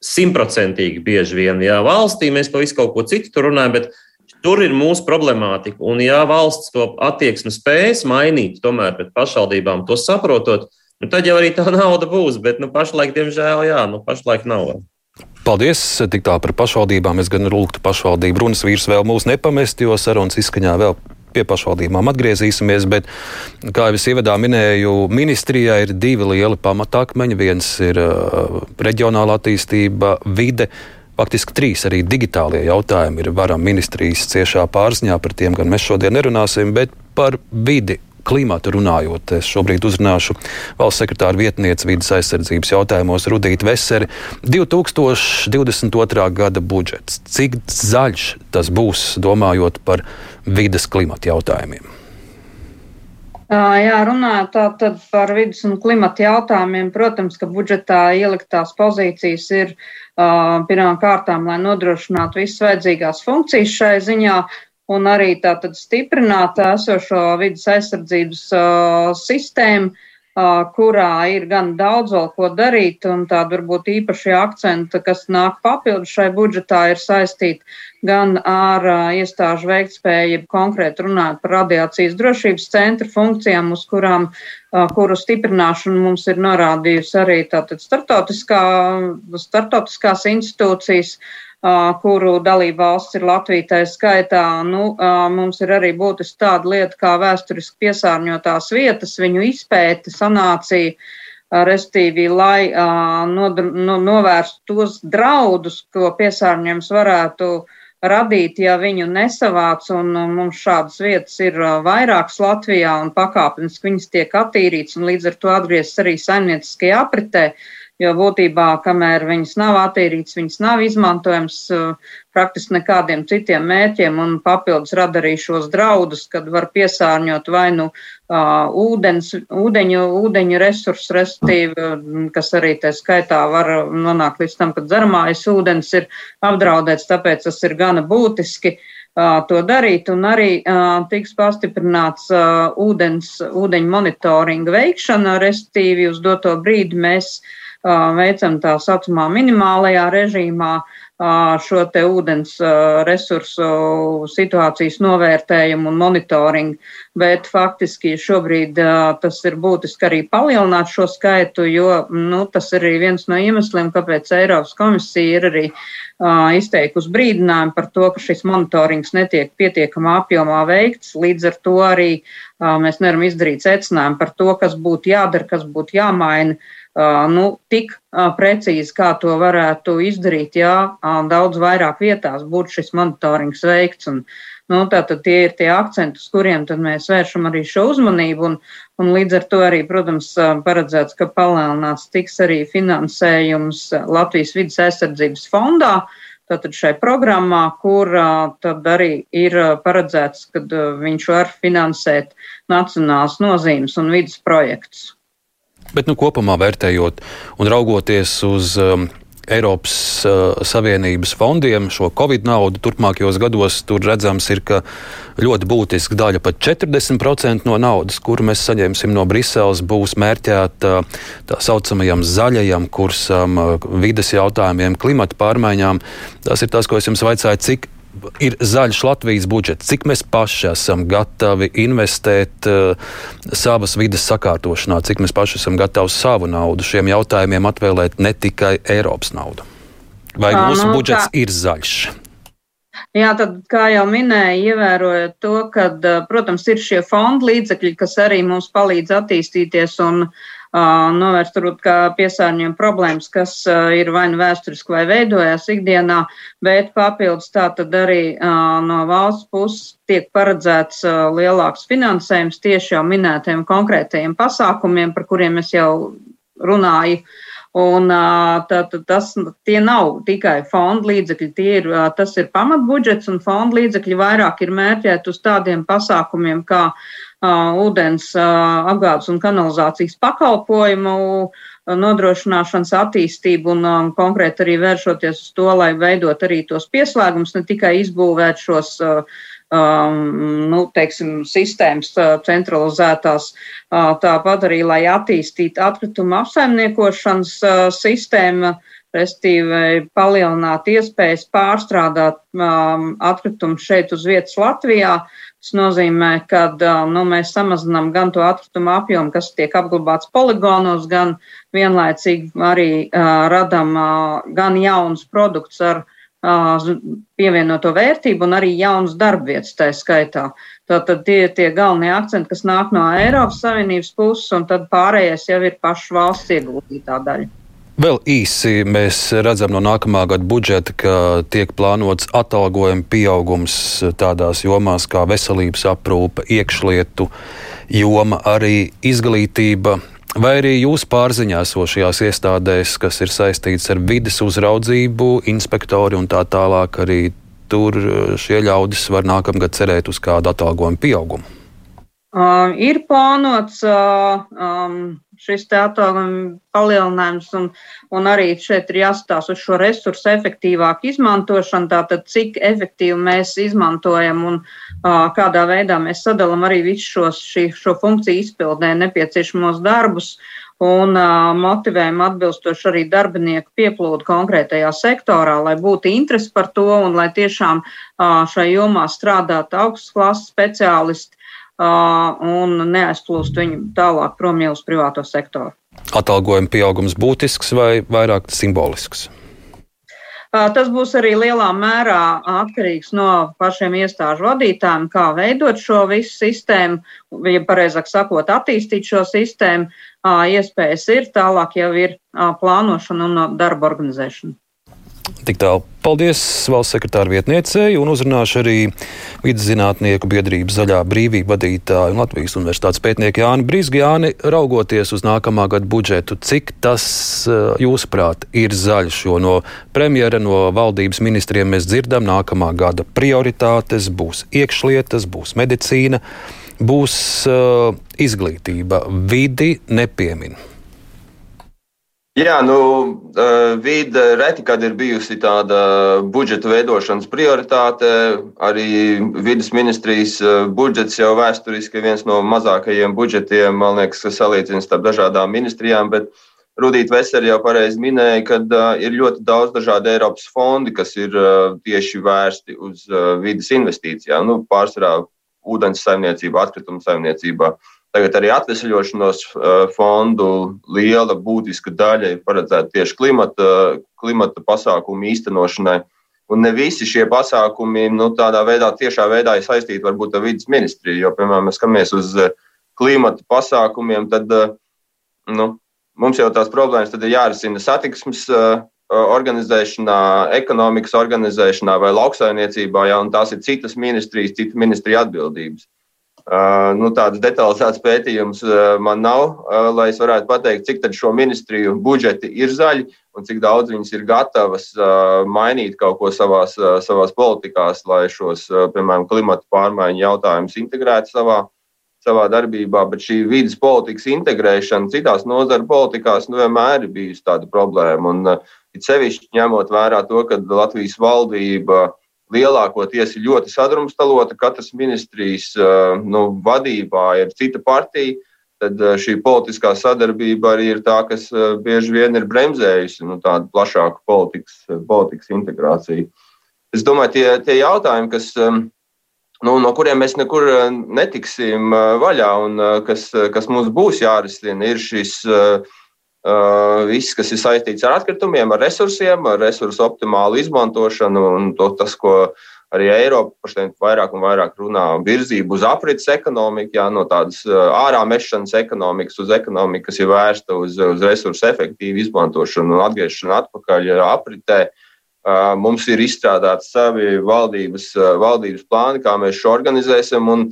simtprocentīgi bieži vien. Jā, valstī mēs pa visu kaut ko citu runājam, bet Tur ir mūsu problemātika. Un, ja valsts to attieksmi spējas mainīt, tomēr pret pašvaldībām to saprotot, nu, tad jau arī tā nauda būs. Bet nu, pašlaik, diemžēl, jā, nu, pašlaik nav. Paldies! Tik tā par pašvaldībām. Es gan lūgtu pašvaldību runas vīrs vēl mūs nepamest, jo sarunas izskaņā vēl pie pašvaldībām atgriezīsimies, bet, kā jau es ievadā minēju, ministrijā ir divi lieli pamatakmeņi. Viens ir uh, reģionāla attīstība, vide. Faktiski trīs arī digitālie jautājumi ir varam ministrijas ciešā pārziņā, par tiem gan mēs šodien nerunāsim, bet par vidi klimatu runājot, es šobrīd uzrunāšu valsts sekretāra vietnieci vidas aizsardzības jautājumos Rudītu Veseri. 2022. gada budžets. Cik zaļš tas būs, domājot par vidas klimatu jautājumiem? Jā, runājot par vidus un klimata jautājumiem, protams, ka budžetā ieliktās pozīcijas ir uh, pirmām kārtām, lai nodrošinātu visas vajadzīgās funkcijas šai ziņā, un arī tātad stiprināt esošo vidas aizsardzības uh, sistēmu, uh, kurā ir gan daudz vēl ko darīt, un tāda varbūt īpaši akcenta, kas nāk papildus šai budžetā, ir saistīta gan ar uh, iestāžu veiktspēju, konkrēti runāt par radiācijas drošības centra funkcijām, uz kurām, uh, kuru stiprināšanu mums ir norādījusi arī tātad startautiskā, startautiskās institūcijas, uh, kuru dalību valsts ir Latvija tā skaitā. Nu, mums ir arī būtiski tāda lieta kā vēsturiski piesārņotās vietas, viņu izpēte, sanācija, restīvi, lai nodr, no, novērstu tos draudus, ko piesārņojums varētu radīt, ja viņu nesavāc, un mums šādas vietas ir vairākas Latvijā, un pakāpeniski viņas tiek attīrītas, un līdz ar to atgrieztas arī saimnieciskajā apritē. Uh, jo būtībā, kamēr viņas nav attīrītas, viņas nav izmantojams uh, praktiski nekādiem citiem mērķiem un papildus rada arī šos draudus, kad var piesārņot vai nu uh, ūdens, ūdeņu, ūdeņu resursus, respektīvi, kas arī tā skaitā var nonākt līdz tam, ka dzeramājas ūdens ir apdraudēts, tāpēc tas ir gana būtiski. Uh, to darīt, un arī uh, tiks pastiprināts uh, ūdens, ūdeņu monitoringa veikšana, respektīvi uz doto brīdi mēs uh, veicam tā saucamā minimālajā režīmā šo te ūdens resursu situācijas novērtējumu un monitoringu, bet faktiski šobrīd tas ir būtiski arī palielināt šo skaitu, jo nu, tas ir arī viens no iemesliem, kāpēc Eiropas komisija ir arī izteikusi brīdinājumu par to, ka šis monitorings netiek pietiekamā apjomā veikts. Līdz ar to arī mēs nevaram izdarīt secinājumu par to, kas būtu jādara, kas būtu jāmaina nu, tik precīzi, kā to varētu izdarīt, ja daudz vairāk vietās būtu šis monitorings veikts. Un, nu, tātad tie ir tie akcenti, uz kuriem mēs vēršam arī šo uzmanību. Un, un līdz ar to arī, protams, paredzēts, ka palielināts tiks arī finansējums Latvijas vidas aizsardzības fondā. Tātad šai programmā, kur tad arī ir paredzēts, ka viņš var finansēt nacionāls nozīmes un vidas projekts. Bet nu, kopumā vērtējot un raugoties uz um, Eiropas uh, Savienības fondiem šo Covid naudu turpmākajos gados, tur redzams, ir, ka ļoti būtiska daļa, pat 40% no naudas, kuru mēs saņemsim no Briseles, būs mērķēta tā saucamajam zaļajam kursam, uh, vides jautājumiem, klimata pārmaiņām. Tas ir tas, ko es jums vaicāju, cik ir zaļš Latvijas budžets, cik mēs paši esam gatavi investēt uh, savas vidas sakārtošanā, cik mēs paši esam gatavi savu naudu šiem jautājumiem atvēlēt ne tikai Eiropas naudu. Vai tā, mūsu nu, budžets tā. ir zaļš? Jā, tad, kā jau minēju, ievērojot to, ka, eh, protams, ir šie fondu līdzekļi, kas arī mums palīdz attīstīties un uh, novērst turbūt kā piesārņojuma problēmas, kas ir vai nu vēsturiski vai veidojās ikdienā, bet papildus tā tad arī no valsts puses tiek paredzēts lielāks finansējums tieši jau minētajiem konkrētajiem pasākumiem, par kuriem es jau runāju. Un tā, tā, tas tie nav tikai fonda līdzekļi, ir, tas ir pamatbudžets, un fonda līdzekļi vairāk ir mērķēti uz tādiem pasākumiem kā uh, ūdens apgādes un kanalizācijas pakalpojumu nodrošināšanas attīstību un um, konkrēti arī vēršoties uz to, lai veidot arī tos pieslēgumus, ne tikai izbūvēt šos, um, nu, teiksim, sistēmas centralizētās, uh, tāpat arī, lai attīstītu atkrituma apsaimniekošanas uh, sistēmu, restīvi palielināt iespējas pārstrādāt um, atkritumus šeit uz vietas Latvijā, uh, Tas nozīmē, ka nu, mēs samazinām gan to atkritumu apjomu, kas tiek apglabāts poligonos, gan vienlaicīgi arī uh, radam uh, gan jaunus produktus ar pievienoto vērtību un arī jaunas darbvietas tā skaitā. Tātad tie ir tie galvenie akcenti, kas nāk no Eiropas Savienības puses, un tad pārējais jau ir pašu valsts ieguldītā daļa. Vēl īsi mēs redzam no nākamā gada budžeta, ka tiek plānots atalgojuma pieaugums tādās jomās kā veselības aprūpe, iekšlietu joma, arī izglītība. Vai arī jūs pārziņā esošajās iestādēs, kas ir saistīts ar vides uzraudzību, inspektori un tā tālāk, arī tur šie ļaudis var nākamgad cerēt uz kādu atalgojumu pieaugumu? Uh, ir plānots um, šis atalgojuma palielinājums, un, un arī šeit ir jāstāsta uz šo resursu efektīvāku izmantošanu, tātad cik efektīvi mēs izmantojam un uh, kādā veidā mēs sadalām arī visu šos, šī, šo funkciju izpildē nepieciešamos darbus un uh, motivējam atbilstoši arī darbinieku pieplūdu konkrētajā sektorā, lai būtu interesi par to un lai tiešām uh, šai jomā strādātu augstas klases speciālisti un neaizplūst viņu tālāk prom jau uz privāto sektoru. Atalgojuma pieaugums būtisks vai vairāk simbolisks? Tas būs arī lielā mērā atkarīgs no pašiem iestāžu vadītājiem, kā veidot šo visu sistēmu, ja pareizāk sakot, attīstīt šo sistēmu. Iespējas ir, tālāk jau ir plānošana un darba organizēšana. Tik tālu. Paldies valsts sekretāra vietniecei un uzrunāšu arī vidzinātnieku biedrības zaļā brīvība vadītāju un Latvijas universitātes pētnieku Jāni Brīsku. Jāni, raugoties uz nākamā gada budžetu, cik tas, eh, jūsuprāt, ir zaļš? Jo no premjera, no valdības ministriem mēs dzirdam, nākamā gada prioritātes būs iekšlietas, būs medicīna, būs uh, izglītība. Vidi nepiemin. Jā, nu, vide reti, kad ir bijusi tāda budžeta veidošanas prioritāte. Arī vidas ministrijas budžets jau vēsturiski ir viens no mazākajiem budžetiem, man liekas, kas salīdzina starp dažādām ministrijām. Bet Rudīta Vesera jau pareizi minēja, ka ir ļoti daudz dažādu Eiropas fondi, kas ir tieši vērsti uz vidas investīcijām. Nu, pārsvarā ūdens saimniecībā, atkritumu saimniecībā. Tagad arī atvesļošanos fondu liela būtiska daļa ir paredzēta tieši klimata, klimata pasākumu īstenošanai. Un ne visi šie pasākumi nu, tādā veidā, tiešā veidā ir saistīti varbūt ar vidas ministriju. Jo, piemēram, mēs skatāmies uz klimata pasākumiem, tad nu, mums jau tās problēmas ir jārisina satiksmes organizēšanā, ekonomikas organizēšanā vai lauksaimniecībā, ja, un tās ir citas ministrijas, citu ministriju atbildības. Nu, tādas detalizētas pētījumus uh, man nav, lai es varētu pateikt, cik tad šo ministriju budžeti ir zaļi un cik daudz viņas ir gatavas mainīt kaut ko savās, savās politikās, lai šos, piemēram, klimata pārmaiņu jautājumus integrētu savā, savā darbībā. Bet šī vidas politikas integrēšana citās nozaru politikās nu, vienmēr ir bijusi tāda problēma. Un, it sevišķi ņemot vērā to, ka Latvijas valdība uh, lielākoties ir ļoti sadrumstalota. Katras ministrijas nu, vadībā ir cita partija. Tad šī politiskā sadarbība arī ir tā, kas bieži vien ir bremzējusi nu, tādu plašāku politikas, politikas integrāciju. Es domāju, tie, tie jautājumi, kas, nu, no kuriem mēs nekur netiksim vaļā un kas, kas mums būs jārisina, ir šis uh, viss, kas ir saistīts ar atkritumiem, ar resursiem, ar resursu optimālu izmantošanu un to, tas, ko arī Eiropa pašlaik vairāk un vairāk runā, virzību uz aprits ekonomiku, jā, no tādas ārā mešanas ekonomikas uz ekonomiku, kas ir vērsta uz, uz resursu efektīvu izmantošanu un atgriešanu atpakaļ apritē. Mums ir izstrādāti savi valdības, valdības plāni, kā mēs šo organizēsim. Un,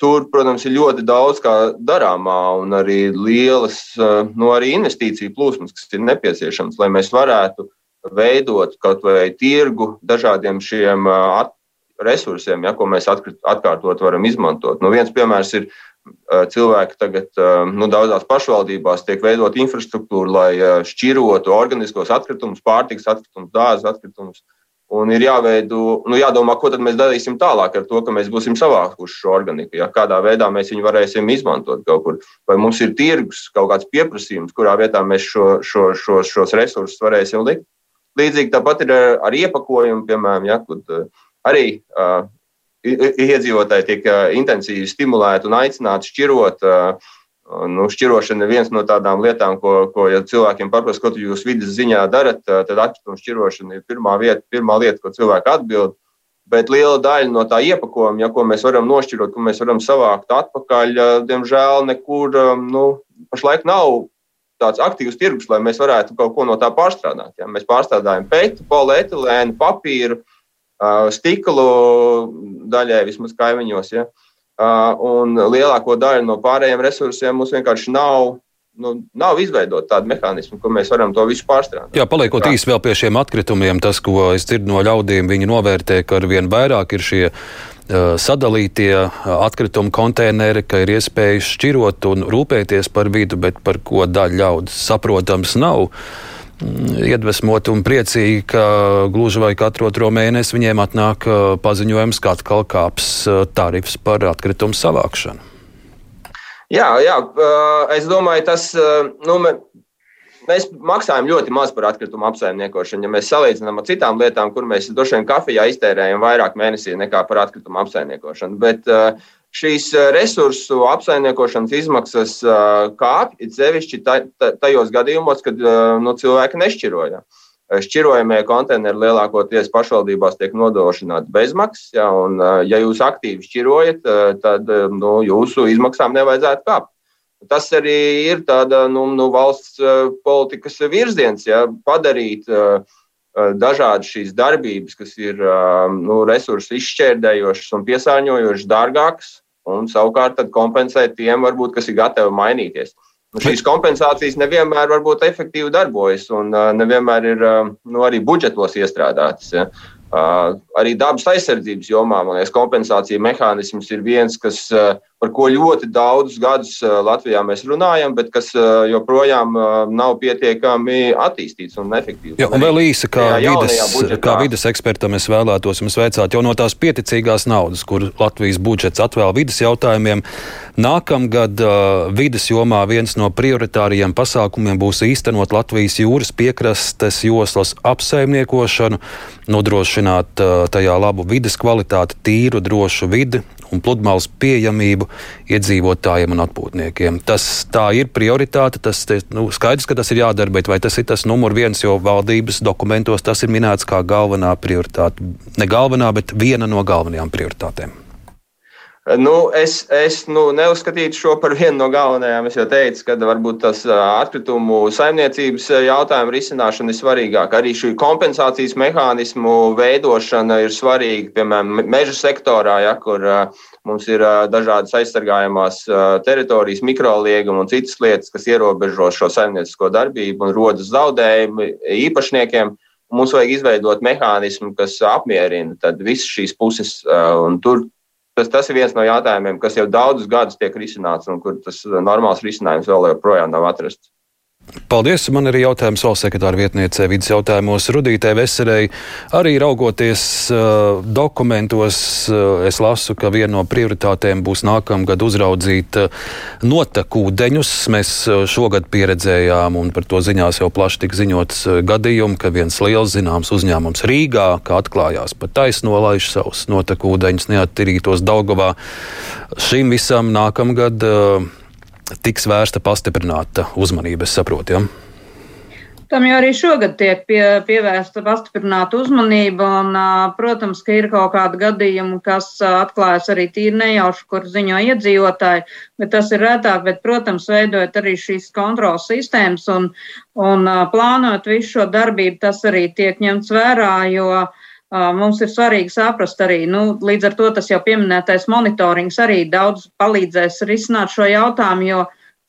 Tur, protams, ir ļoti daudz kā darāmā un arī lielas nu, arī investīciju plūsmas, kas ir nepieciešamas, lai mēs varētu veidot kaut vai tirgu dažādiem šiem resursiem, ja, ko mēs atkārtot varam izmantot. Nu, viens piemērs ir cilvēki tagad nu, daudzās pašvaldībās tiek veidot infrastruktūru, lai šķirotu organiskos atkritumus, pārtikas atkritumus, dārza atkritumus Un ir jāveido, nu, jādomā, ko mēs darīsim tālāk ar to, ka mēs būsim savākuši šo organiku. Ja? Kādā veidā mēs viņu varēsim izmantot kaut kur. Vai mums ir tirgus, kaut kāds pieprasījums, kurā vietā mēs šo, šo, šo, šos resursus varēsim likt. Līdzīgi tāpat ir ar, ar iepakojumu, piemēram, ja, kur arī uh, iedzīvotāji tiek intensīvi stimulēti un aicināti šķirot uh, Nu, šķirošana ir viena no tādām lietām, ko, ko ja cilvēkiem paprasa, ko jūs vidas ziņā darat, tad atkrituma šķirošana ir pirmā, vieta, pirmā lieta, ko cilvēki atbild. Bet liela daļa no tā iepakojuma, ja, ko mēs varam nošķirot, ko mēs varam savākt atpakaļ, diemžēl nekur nu, pašlaik nav tāds aktīvs tirgus, lai mēs varētu kaut ko no tā pārstrādāt. Ja. Mēs pārstrādājam pētu, polietilēnu, papīru, stiklu daļai vismaz kaimiņos. Ja. Un lielāko daļu no pārējiem resursiem mums vienkārši nav nu, nav izveidota tāda mehānisma, kur mēs varam to visu pārstrādāt. Jā, paliekot īsi vēl pie šiem atkritumiem, tas, ko es dzirdu no ļaudīm, viņi novērtē, ka ar vien vairāk ir šie uh, sadalītie atkritumu konteineri, ka ir iespējas šķirot un rūpēties par vidu, bet par ko daļa ļaudis saprotams nav. Mm, iedvesmoti un priecīgi, ka gluži vai katru otro mēnesi viņiem atnāk paziņojums, ka atkal kāps tarifs par atkritumu savākšanu. Jā, jā, es domāju, tas. Nu, Mēs maksājam ļoti maz par atkritumu apsaimniekošanu. Ja mēs salīdzinām ar citām lietām, kur mēs droši vien kafijā iztērējam vairāk mēnesī nekā par atkritumu apsaimniekošanu. Bet šīs resursu apsaimniekošanas izmaksas kāpj, it sevišķi tajos gadījumos, kad nu, cilvēki nešķiroja. Šķirojamie konteineri lielākoties pašvaldībās tiek nodrošināti bezmaksas. Ja, un, ja jūs aktīvi šķirojat, tad nu, jūsu izmaksām nevajadzētu kāpt. Tas arī ir tāda nu, nu, valsts politikas virziens, ja, padarīt dažādas šīs darbības, kas ir nu, resursu izšķērdējošas un piesārņojošas, dārgākas, un savukārt kompensēt tiem, varbūt, kas ir gatavi mainīties. Nu, šīs kompensācijas nevienmēr varbūt efektīvi darbojas un nevienmēr ir nu, arī budžetos iestrādātas. Ja. Arī dabas aizsardzības jomā, man liekas, kompensācija mehānisms ir viens, kas, par ko ļoti daudzus gadus Latvijā mēs runājam, bet kas joprojām nav pietiekami attīstīts un efektīvs. Jā, un vēl īsi, kā, vides, kā vides ekspertam es vēlētos jums veicāt, jau no tās pieticīgās naudas, kur Latvijas budžets atvēl vidas jautājumiem, nākamgad vidas jomā viens no prioritārajiem pasākumiem būs īstenot Latvijas jūras piekrastes joslas apsaimniekošanu, nodrošināt tajā labu vidas kvalitāti, tīru, drošu vidi un pludmales pieejamību iedzīvotājiem un atpūtniekiem. Tas tā ir prioritāte. Tas nu, skaidrs, ka tas ir jādara, bet vai tas ir tas numur viens, jo valdības dokumentos tas ir minēts kā galvenā prioritāte. Ne galvenā, bet viena no galvenajām prioritātēm. Nu, es es nu, neuzskatītu šo par vienu no galvenajām. Es jau teicu, ka varbūt tas atkritumu saimniecības jautājumu risināšana ir svarīgāka. Arī šī kompensācijas mehānismu veidošana ir svarīga. Piemēram, meža sektorā, ja, kur mums ir dažādas aizsargājamās teritorijas, mikroliegumi un citas lietas, kas ierobežo šo saimniecisko darbību un rodas zaudējumi īpašniekiem. Mums vajag izveidot mehānismu, kas apmierina visas šīs puses. Tur Tas, tas ir viens no jautājumiem, kas jau daudzus gadus tiek risināts un kur tas normāls risinājums vēl joprojām nav atrasts. Paldies! Man ir jautājums valsts sekretāra vietniecei vidas jautājumos Rudītē Veserei. Arī raugoties uh, dokumentos, uh, es lasu, ka viena no prioritātēm būs nākamgad uzraudzīt uh, notekūdeņus. Mēs uh, šogad pieredzējām, un par to ziņās jau plaši tika ziņots uh, gadījumu, ka viens liels zināms uzņēmums Rīgā, kā atklājās, pat taisno laiž savus notekūdeņus neattīrītos Daugavā. Šim visam nākamgad. Uh, tiks vērsta pastiprināta uzmanība, es saprotu. Ja? Tam jau arī šogad tiek pie, pievērsta pastiprināta uzmanība, un, protams, ka ir kaut kādi gadījumi, kas atklājas arī tīri nejauši, kur ziņo iedzīvotāji, bet tas ir retāk, bet, protams, veidojot arī šīs kontrolas sistēmas un, un plānot visu šo darbību, tas arī tiek ņemts vērā, jo uh, Mums ir svarīgi saprast arī, nu, līdz ar to tas jau pieminētais monitorings arī daudz palīdzēs risināt šo jautājumu, jo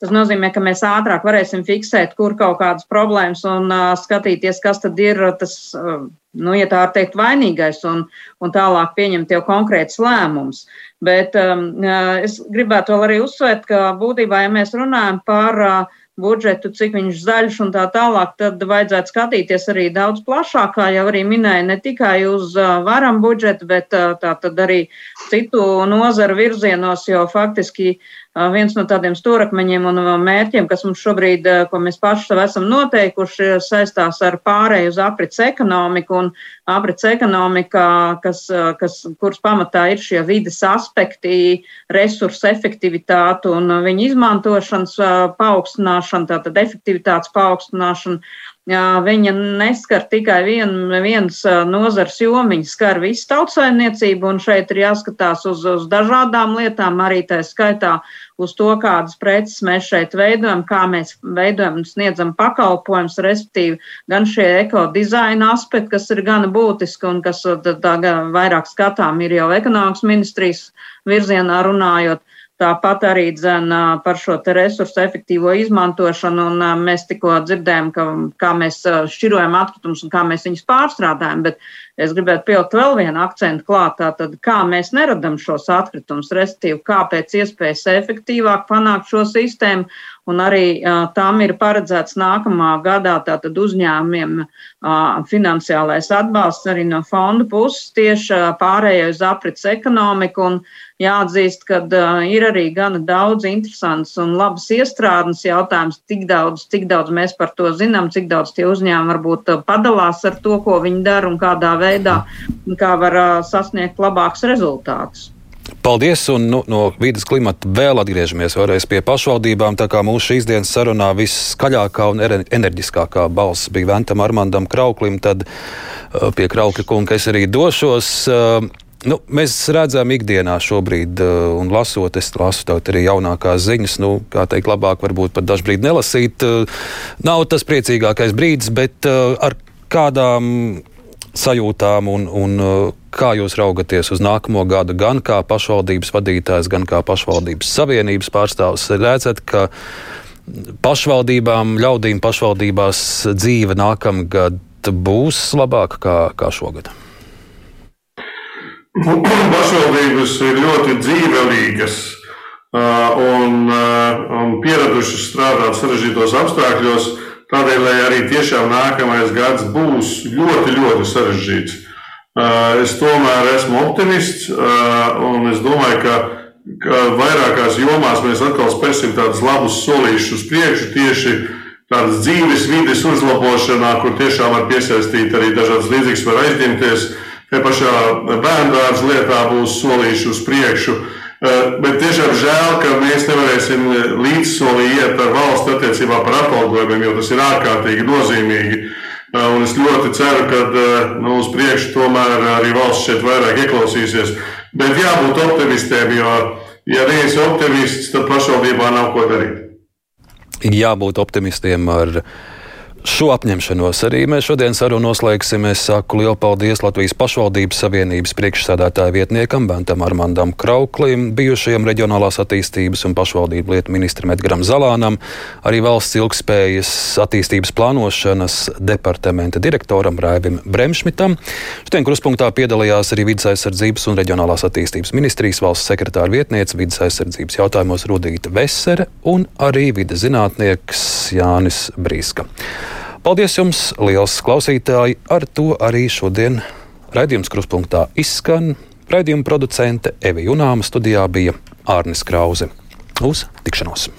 tas nozīmē, ka mēs ātrāk varēsim fiksēt, kur kaut kādas problēmas un uh, skatīties, kas tad ir tas, uh, nu, ja tā var teikt, vainīgais un, un tālāk pieņemt jau konkrēts lēmums. Bet um, es gribētu vēl arī uzsvērt, ka būtībā, ja mēs runājam par uh, budžetu, cik viņš zaļš un tā tālāk, tad vajadzētu skatīties arī daudz plašāk, kā jau arī minēja, ne tikai uz varam budžetu, bet tā tad arī citu nozaru virzienos, jo faktiski viens no tādiem stūrakmeņiem un mērķiem, kas mums šobrīd, ko mēs paši sev esam noteikuši, saistās ar pārēju uz aprits ekonomiku un aprits ekonomika, kas, kas, kuras pamatā ir šie vides aspekti, resursu efektivitāte un viņu izmantošanas paaugstināšana, tātad efektivitātes paaugstināšana. Viņa neskar tikai vien, viens nozars jomiņu, skar visu tautsaimniecību, un šeit ir jāskatās uz, uz dažādām lietām, arī tā skaitā uz to, kādas preces mēs šeit veidojam, kā mēs veidojam un sniedzam pakalpojumus, respektīvi gan šie ekodizaina aspekti, kas ir gana būtiski un kas tā, tā, vairāk skatām ir jau ekonomikas ministrijas virzienā runājot. Tāpat arī dzen par šo resursu efektīvo izmantošanu, un mēs tikko dzirdējām, ka, kā mēs šķirojam atkritumus un kā mēs viņus pārstrādājam, bet es gribētu pielikt vēl vienu akcentu klāt, tātad kā mēs neradam šos atkritumus, respektīvi, kā pēc iespējas efektīvāk panākt šo sistēmu, un arī uh, tam ir paredzēts nākamā gadā tātad uzņēmumiem uh, finansiālais atbalsts arī no fonda puses tieši uh, pārējai uz aprits ekonomiku, un jāatzīst, ka uh, ir arī gana daudz interesants un labas iestrādes jautājums, cik daudz, cik daudz mēs par to zinām, cik daudz tie uzņēmumi varbūt padalās ar to, ko viņi dara un kādā veidā, kā var uh, sasniegt labākus rezultātus. Paldies, un nu, no vidas klimata vēl atgriežamies vēlreiz pie pašvaldībām. Tā kā mūsu šīs dienas sarunā viskaļākā un enerģiskākā balss bija Ventam Armandam Krauklim, tad pie Kraukļa kunga es arī došos. Nu, mēs redzam, ikdienā šobrīd, un lasot, es lasu arī jaunākās ziņas, nu, kā teikt, labāk varbūt pat dažbrīd nelasīt. Nav tas priecīgākais brīdis, bet ar kādām sajūtām un, un kā jūs raugaties uz nākamo gadu, gan kā pašvaldības vadītājs, gan kā pašvaldības savienības pārstāvs, redzat, ka pašvaldībām, ļaudīm pašvaldībās dzīve nākamgad būs labāka kā, kā šogad? Pašvaldības ir ļoti dzīvelīgas un, un pieradušas strādāt sarežģītos apstākļos. Tādēļ, arī tiešām nākamais gads būs ļoti, ļoti sarežģīts. Es tomēr esmu optimists un es domāju, ka, ka vairākās jomās mēs atkal spēsim tādus labus solīšus uz priekšu tieši tādas dzīves vides uzlabošanā, kur tiešām var piesaistīt arī dažādas līdzīgas, var aizņemties. Te pašā bērnu dārza lietā būs solīši uz priekšu. Eh, bet tiešām žēl, ka mēs nevarēsim līdzsolī iet ar valsts attiecībā par atalgojumiem, jo tas ir ārkārtīgi nozīmīgi. Eh, un es ļoti ceru, ka eh, nu, uz priekšu tomēr arī valsts šeit vairāk ieklausīsies. Bet jābūt optimistiem, jo, ja neesi optimists, tad pašvaldībā nav ko darīt. Jābūt optimistiem ar Šo apņemšanos arī mēs šodien sarunu noslēgsim. Es saku lielu paldies Latvijas pašvaldības savienības priekšsēdētāja vietniekam Bentam Armandam Krauklim, bijušajam reģionālās attīstības un pašvaldību lietu ministram Edgaram Zalānam, arī valsts ilgspējas attīstības plānošanas departamenta direktoram Raivim Bremšmitam. Šodien kruspunktā piedalījās arī vidas aizsardzības un reģionālās attīstības ministrijas valsts sekretāra vietniece vidas aizsardzības jautājumos Rudīta Vesere un arī vidas zinātnieks Jānis Brīska. Paldies jums, liels klausītāji! Ar to arī šodien raidījums kruspunktā izskan. Raidījuma producente Evi Junāma studijā bija Ārnis Krause. Uz tikšanos!